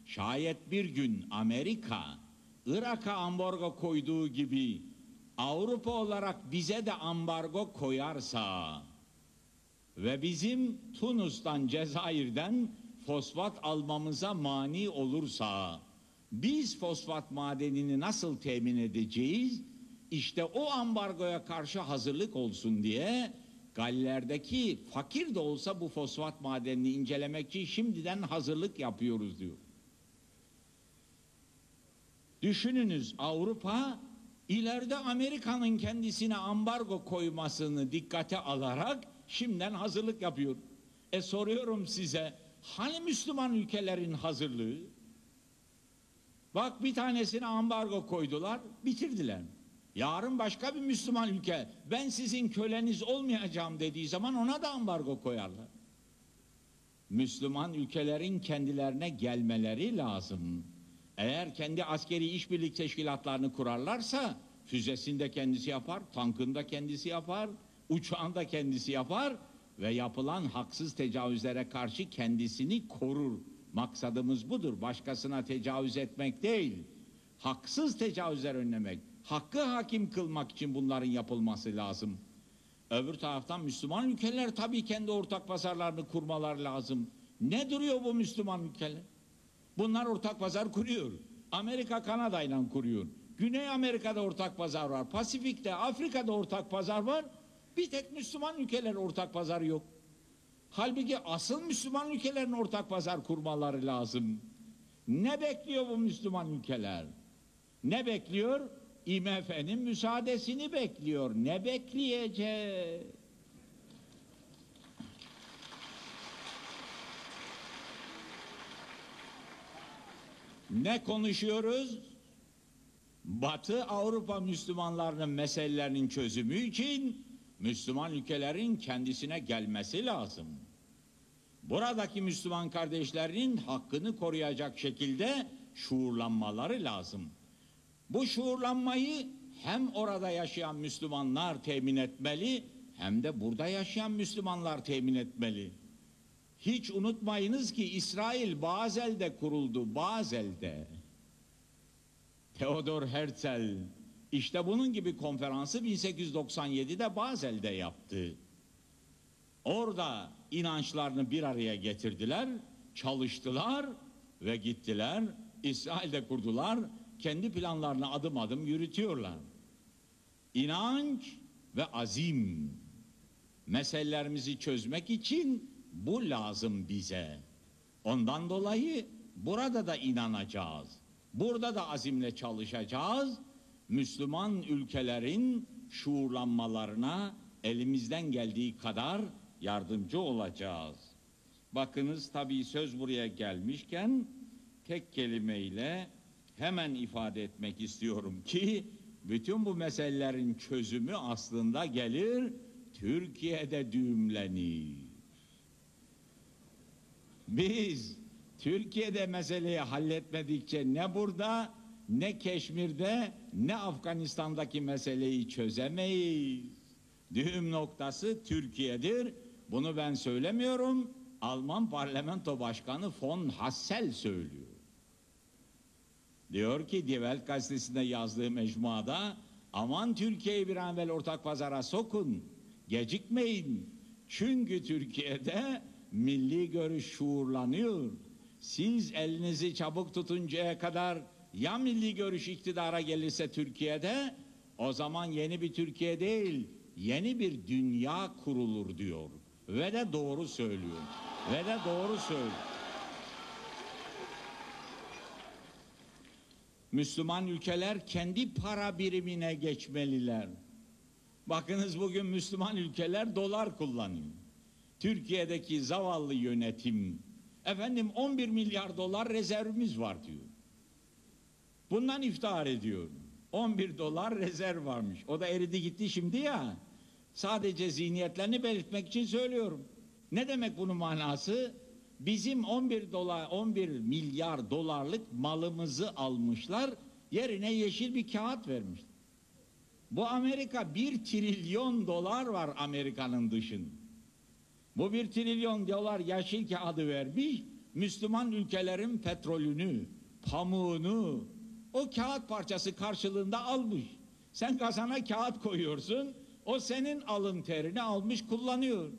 Şayet bir gün Amerika Irak'a ambargo koyduğu gibi Avrupa olarak bize de ambargo koyarsa ve bizim Tunus'tan Cezayir'den fosfat almamıza mani olursa biz fosfat madenini nasıl temin edeceğiz? İşte o ambargoya karşı hazırlık olsun diye Galler'deki fakir de olsa bu fosfat madenini incelemek için şimdiden hazırlık yapıyoruz diyor. Düşününüz Avrupa ileride Amerika'nın kendisine ambargo koymasını dikkate alarak şimdiden hazırlık yapıyor. E soruyorum size hani Müslüman ülkelerin hazırlığı? Bak bir tanesine ambargo koydular, bitirdiler. Yarın başka bir Müslüman ülke ben sizin köleniz olmayacağım dediği zaman ona da ambargo koyarlar. Müslüman ülkelerin kendilerine gelmeleri lazım. Eğer kendi askeri işbirlik teşkilatlarını kurarlarsa füzesinde kendisi yapar, tankında kendisi yapar, uçağında kendisi yapar ve yapılan haksız tecavüzlere karşı kendisini korur. Maksadımız budur. Başkasına tecavüz etmek değil. Haksız tecavüzler önlemek. Hakkı hakim kılmak için bunların yapılması lazım. Öbür taraftan Müslüman ülkeler tabii kendi ortak pazarlarını kurmalar lazım. Ne duruyor bu Müslüman ülkeler? Bunlar ortak pazar kuruyor. Amerika Kanada ile kuruyor. Güney Amerika'da ortak pazar var. Pasifik'te, Afrika'da ortak pazar var. Bir tek Müslüman ülkeler ortak pazar yok. Halbuki asıl Müslüman ülkelerin ortak pazar kurmaları lazım. Ne bekliyor bu Müslüman ülkeler? Ne bekliyor? IMF'nin müsaadesini bekliyor. Ne bekleyecek? Ne konuşuyoruz? Batı Avrupa Müslümanlarının meselelerinin çözümü için Müslüman ülkelerin kendisine gelmesi lazım. Buradaki Müslüman kardeşlerinin hakkını koruyacak şekilde şuurlanmaları lazım. Bu şuurlanmayı hem orada yaşayan Müslümanlar temin etmeli hem de burada yaşayan Müslümanlar temin etmeli. Hiç unutmayınız ki İsrail Bazel'de kuruldu, Bazel'de. Theodor Herzl işte bunun gibi konferansı 1897'de Bazel'de yaptı. Orada inançlarını bir araya getirdiler, çalıştılar ve gittiler. İsrail'de kurdular, kendi planlarını adım adım yürütüyorlar. İnanç ve azim meselelerimizi çözmek için bu lazım bize. Ondan dolayı burada da inanacağız. Burada da azimle çalışacağız. Müslüman ülkelerin şuurlanmalarına elimizden geldiği kadar yardımcı olacağız. Bakınız tabii söz buraya gelmişken tek kelimeyle hemen ifade etmek istiyorum ki bütün bu meselelerin çözümü aslında gelir Türkiye'de düğümlenir. Biz Türkiye'de meseleyi halletmedikçe ne burada ne Keşmir'de ne Afganistan'daki meseleyi çözemeyiz. Düğüm noktası Türkiye'dir. Bunu ben söylemiyorum. Alman Parlamento Başkanı von Hassel söylüyor. Diyor ki Die Welt gazetesinde yazdığı mecmuada aman Türkiye'yi bir an evvel ortak pazara sokun. Gecikmeyin. Çünkü Türkiye'de milli görüş şuurlanıyor. Siz elinizi çabuk tutuncaya kadar ya milli görüş iktidara gelirse Türkiye'de o zaman yeni bir Türkiye değil yeni bir dünya kurulur diyor. Ve de doğru söylüyor. Ve de doğru söylüyor. Müslüman ülkeler kendi para birimine geçmeliler. Bakınız bugün Müslüman ülkeler dolar kullanıyor. Türkiye'deki zavallı yönetim efendim 11 milyar dolar rezervimiz var diyor. Bundan iftihar ediyor. 11 dolar rezerv varmış. O da eridi gitti şimdi ya. Sadece zihniyetlerini belirtmek için söylüyorum. Ne demek bunun manası? Bizim 11 dolar 11 milyar dolarlık malımızı almışlar. Yerine yeşil bir kağıt vermiş. Bu Amerika 1 trilyon dolar var Amerika'nın dışında. Bu 1 trilyon dolar yeşil kağıdı vermiş. Müslüman ülkelerin petrolünü, pamuğunu o kağıt parçası karşılığında almış. Sen kazana kağıt koyuyorsun. O senin alın terini almış kullanıyor.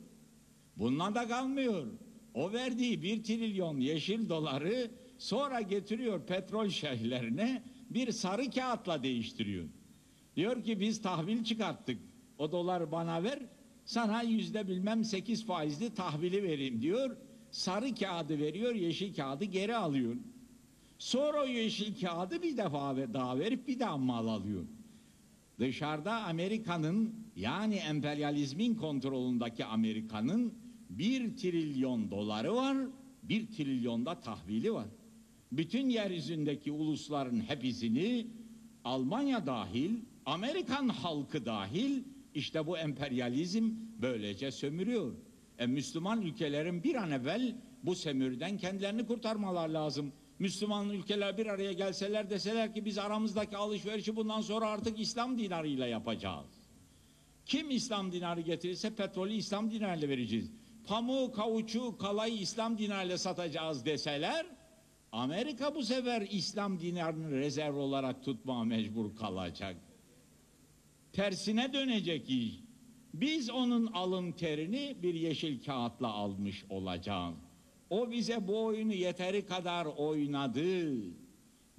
Bundan da kalmıyor. O verdiği bir trilyon yeşil doları sonra getiriyor petrol şeyhlerine bir sarı kağıtla değiştiriyor. Diyor ki biz tahvil çıkarttık. O dolar bana ver. Sana yüzde bilmem sekiz faizli tahvili vereyim diyor. Sarı kağıdı veriyor, yeşil kağıdı geri alıyor. Sonra o yeşil kağıdı bir defa ve daha verip bir daha mal alıyor. Dışarıda Amerika'nın yani emperyalizmin kontrolündeki Amerika'nın bir trilyon doları var, bir trilyonda tahvili var. Bütün yeryüzündeki ulusların hepsini Almanya dahil, Amerikan halkı dahil işte bu emperyalizm böylece sömürüyor. E, Müslüman ülkelerin bir an evvel bu sömürüden kendilerini kurtarmalar lazım. Müslüman ülkeler bir araya gelseler deseler ki biz aramızdaki alışverişi bundan sonra artık İslam dinarıyla yapacağız. Kim İslam dinarı getirirse petrolü İslam dinarıyla vereceğiz. Pamuğu, kavuçu, kalayı İslam dinarıyla satacağız deseler Amerika bu sefer İslam dinarını rezerv olarak tutmaya mecbur kalacak. Tersine dönecek iş. Biz onun alın terini bir yeşil kağıtla almış olacağız. O bize bu oyunu yeteri kadar oynadı.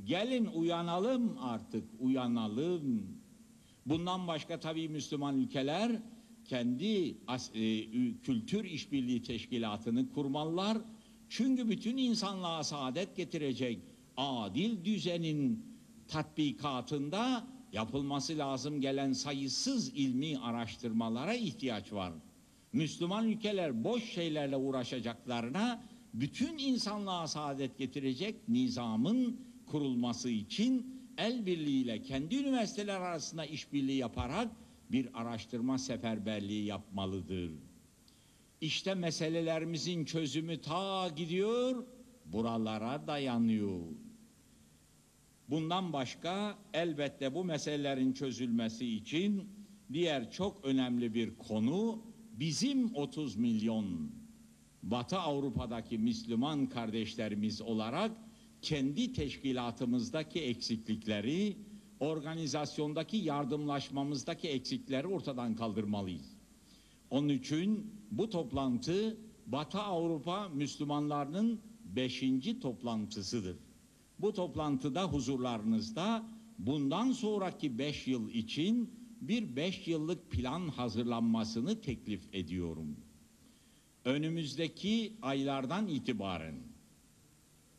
Gelin uyanalım artık, uyanalım. Bundan başka tabii Müslüman ülkeler kendi e, kültür işbirliği teşkilatını kurmalılar. Çünkü bütün insanlığa saadet getirecek adil düzenin tatbikatında yapılması lazım gelen sayısız ilmi araştırmalara ihtiyaç var. Müslüman ülkeler boş şeylerle uğraşacaklarına bütün insanlığa saadet getirecek nizamın kurulması için el birliğiyle kendi üniversiteler arasında işbirliği yaparak bir araştırma seferberliği yapmalıdır. İşte meselelerimizin çözümü ta gidiyor, buralara dayanıyor. Bundan başka elbette bu meselelerin çözülmesi için diğer çok önemli bir konu bizim 30 milyon Batı Avrupa'daki Müslüman kardeşlerimiz olarak kendi teşkilatımızdaki eksiklikleri, organizasyondaki yardımlaşmamızdaki eksikleri ortadan kaldırmalıyız. Onun için bu toplantı Batı Avrupa Müslümanlarının beşinci toplantısıdır. Bu toplantıda huzurlarınızda bundan sonraki beş yıl için bir beş yıllık plan hazırlanmasını teklif ediyorum. Önümüzdeki aylardan itibaren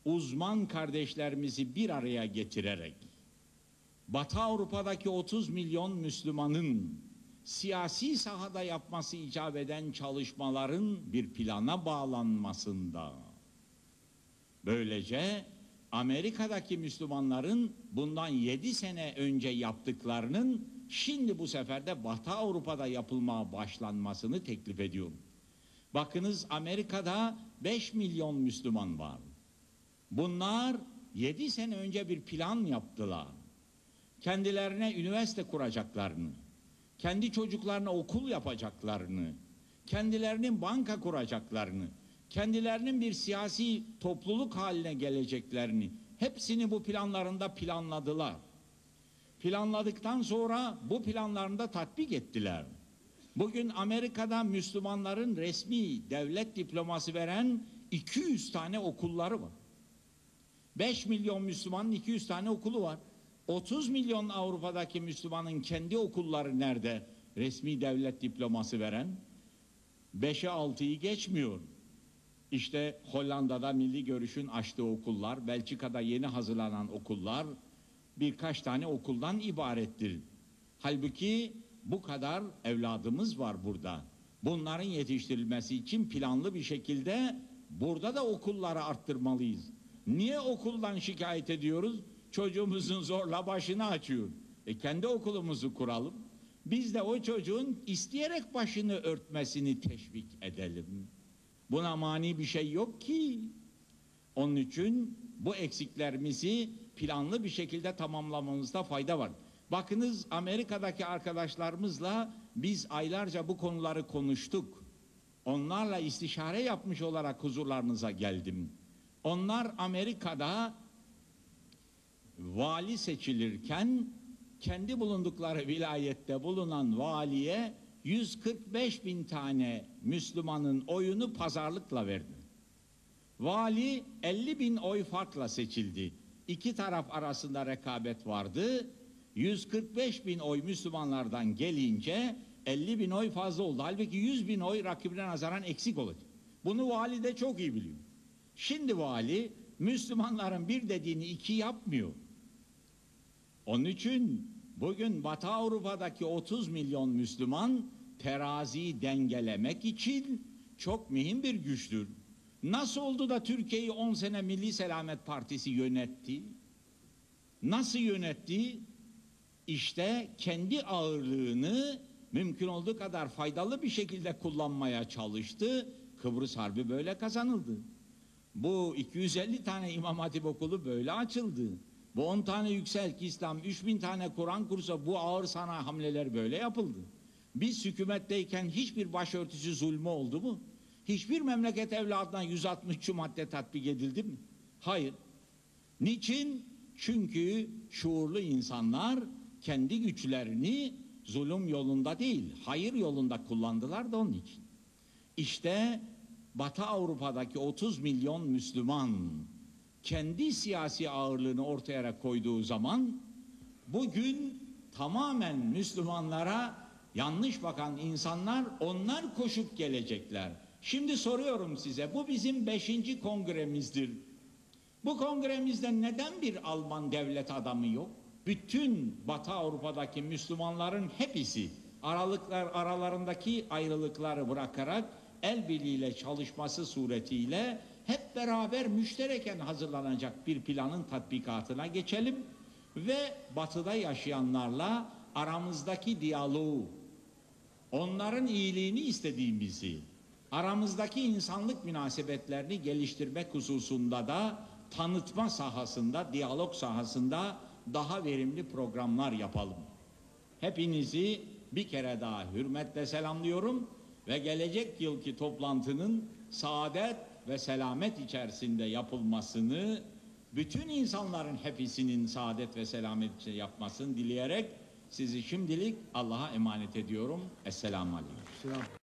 uzman kardeşlerimizi bir araya getirerek Batı Avrupa'daki 30 milyon Müslümanın siyasi sahada yapması icap eden çalışmaların bir plana bağlanmasında böylece Amerika'daki Müslümanların bundan 7 sene önce yaptıklarının şimdi bu sefer de Batı Avrupa'da yapılmaya başlanmasını teklif ediyorum. Bakınız Amerika'da 5 milyon Müslüman var. Bunlar 7 sene önce bir plan yaptılar. Kendilerine üniversite kuracaklarını, kendi çocuklarına okul yapacaklarını, kendilerinin banka kuracaklarını, kendilerinin bir siyasi topluluk haline geleceklerini hepsini bu planlarında planladılar. Planladıktan sonra bu planlarını da tatbik ettiler. Bugün Amerika'da Müslümanların resmi devlet diploması veren 200 tane okulları var. 5 milyon Müslümanın 200 tane okulu var. 30 milyon Avrupa'daki Müslümanın kendi okulları nerede? Resmi devlet diploması veren 5'e 6'yı geçmiyor. İşte Hollanda'da Milli Görüş'ün açtığı okullar, Belçika'da yeni hazırlanan okullar birkaç tane okuldan ibarettir. Halbuki bu kadar evladımız var burada. Bunların yetiştirilmesi için planlı bir şekilde burada da okulları arttırmalıyız. Niye okuldan şikayet ediyoruz? Çocuğumuzun zorla başını açıyor. E kendi okulumuzu kuralım. Biz de o çocuğun isteyerek başını örtmesini teşvik edelim. Buna mani bir şey yok ki. Onun için bu eksiklerimizi planlı bir şekilde tamamlamamızda fayda var. Bakınız Amerika'daki arkadaşlarımızla biz aylarca bu konuları konuştuk. Onlarla istişare yapmış olarak huzurlarınıza geldim. Onlar Amerika'da vali seçilirken kendi bulundukları vilayette bulunan valiye 145 bin tane Müslümanın oyunu pazarlıkla verdi. Vali 50 bin oy farkla seçildi. İki taraf arasında rekabet vardı. 145 bin oy Müslümanlardan gelince 50 bin oy fazla oldu. Halbuki 100 bin oy rakibine nazaran eksik olacak. Bunu vali de çok iyi biliyor. Şimdi vali Müslümanların bir dediğini iki yapmıyor. Onun için bugün Batı Avrupa'daki 30 milyon Müslüman teraziyi dengelemek için çok mühim bir güçtür. Nasıl oldu da Türkiye'yi 10 sene Milli Selamet Partisi yönetti? Nasıl yönetti? İşte kendi ağırlığını mümkün olduğu kadar faydalı bir şekilde kullanmaya çalıştı. Kıbrıs Harbi böyle kazanıldı. Bu 250 tane İmam Hatip okulu böyle açıldı. Bu 10 tane Yükselk İslam, 3000 tane Kur'an kursu bu ağır sanayi hamleler böyle yapıldı. Biz hükümetteyken hiçbir başörtüsü zulmü oldu mu? Hiçbir memleket evladına 163 madde tatbik edildi mi? Hayır. Niçin? Çünkü şuurlu insanlar kendi güçlerini zulüm yolunda değil, hayır yolunda kullandılar da onun için. İşte Batı Avrupa'daki 30 milyon Müslüman kendi siyasi ağırlığını ortaya koyduğu zaman bugün tamamen Müslümanlara yanlış bakan insanlar onlar koşup gelecekler. Şimdi soruyorum size bu bizim beşinci kongremizdir. Bu kongremizde neden bir Alman devlet adamı yok? Bütün Batı Avrupa'daki Müslümanların hepsi aralıklar aralarındaki ayrılıkları bırakarak el birliğiyle çalışması suretiyle hep beraber müştereken hazırlanacak bir planın tatbikatına geçelim ve batıda yaşayanlarla aramızdaki diyaloğu, onların iyiliğini istediğimizi, aramızdaki insanlık münasebetlerini geliştirmek hususunda da tanıtma sahasında, diyalog sahasında daha verimli programlar yapalım. Hepinizi bir kere daha hürmetle selamlıyorum ve gelecek yılki toplantının saadet ve selamet içerisinde yapılmasını bütün insanların hepsinin saadet ve selamet içinde yapmasını dileyerek sizi şimdilik Allah'a emanet ediyorum. Esselamu Aleyküm. Selam.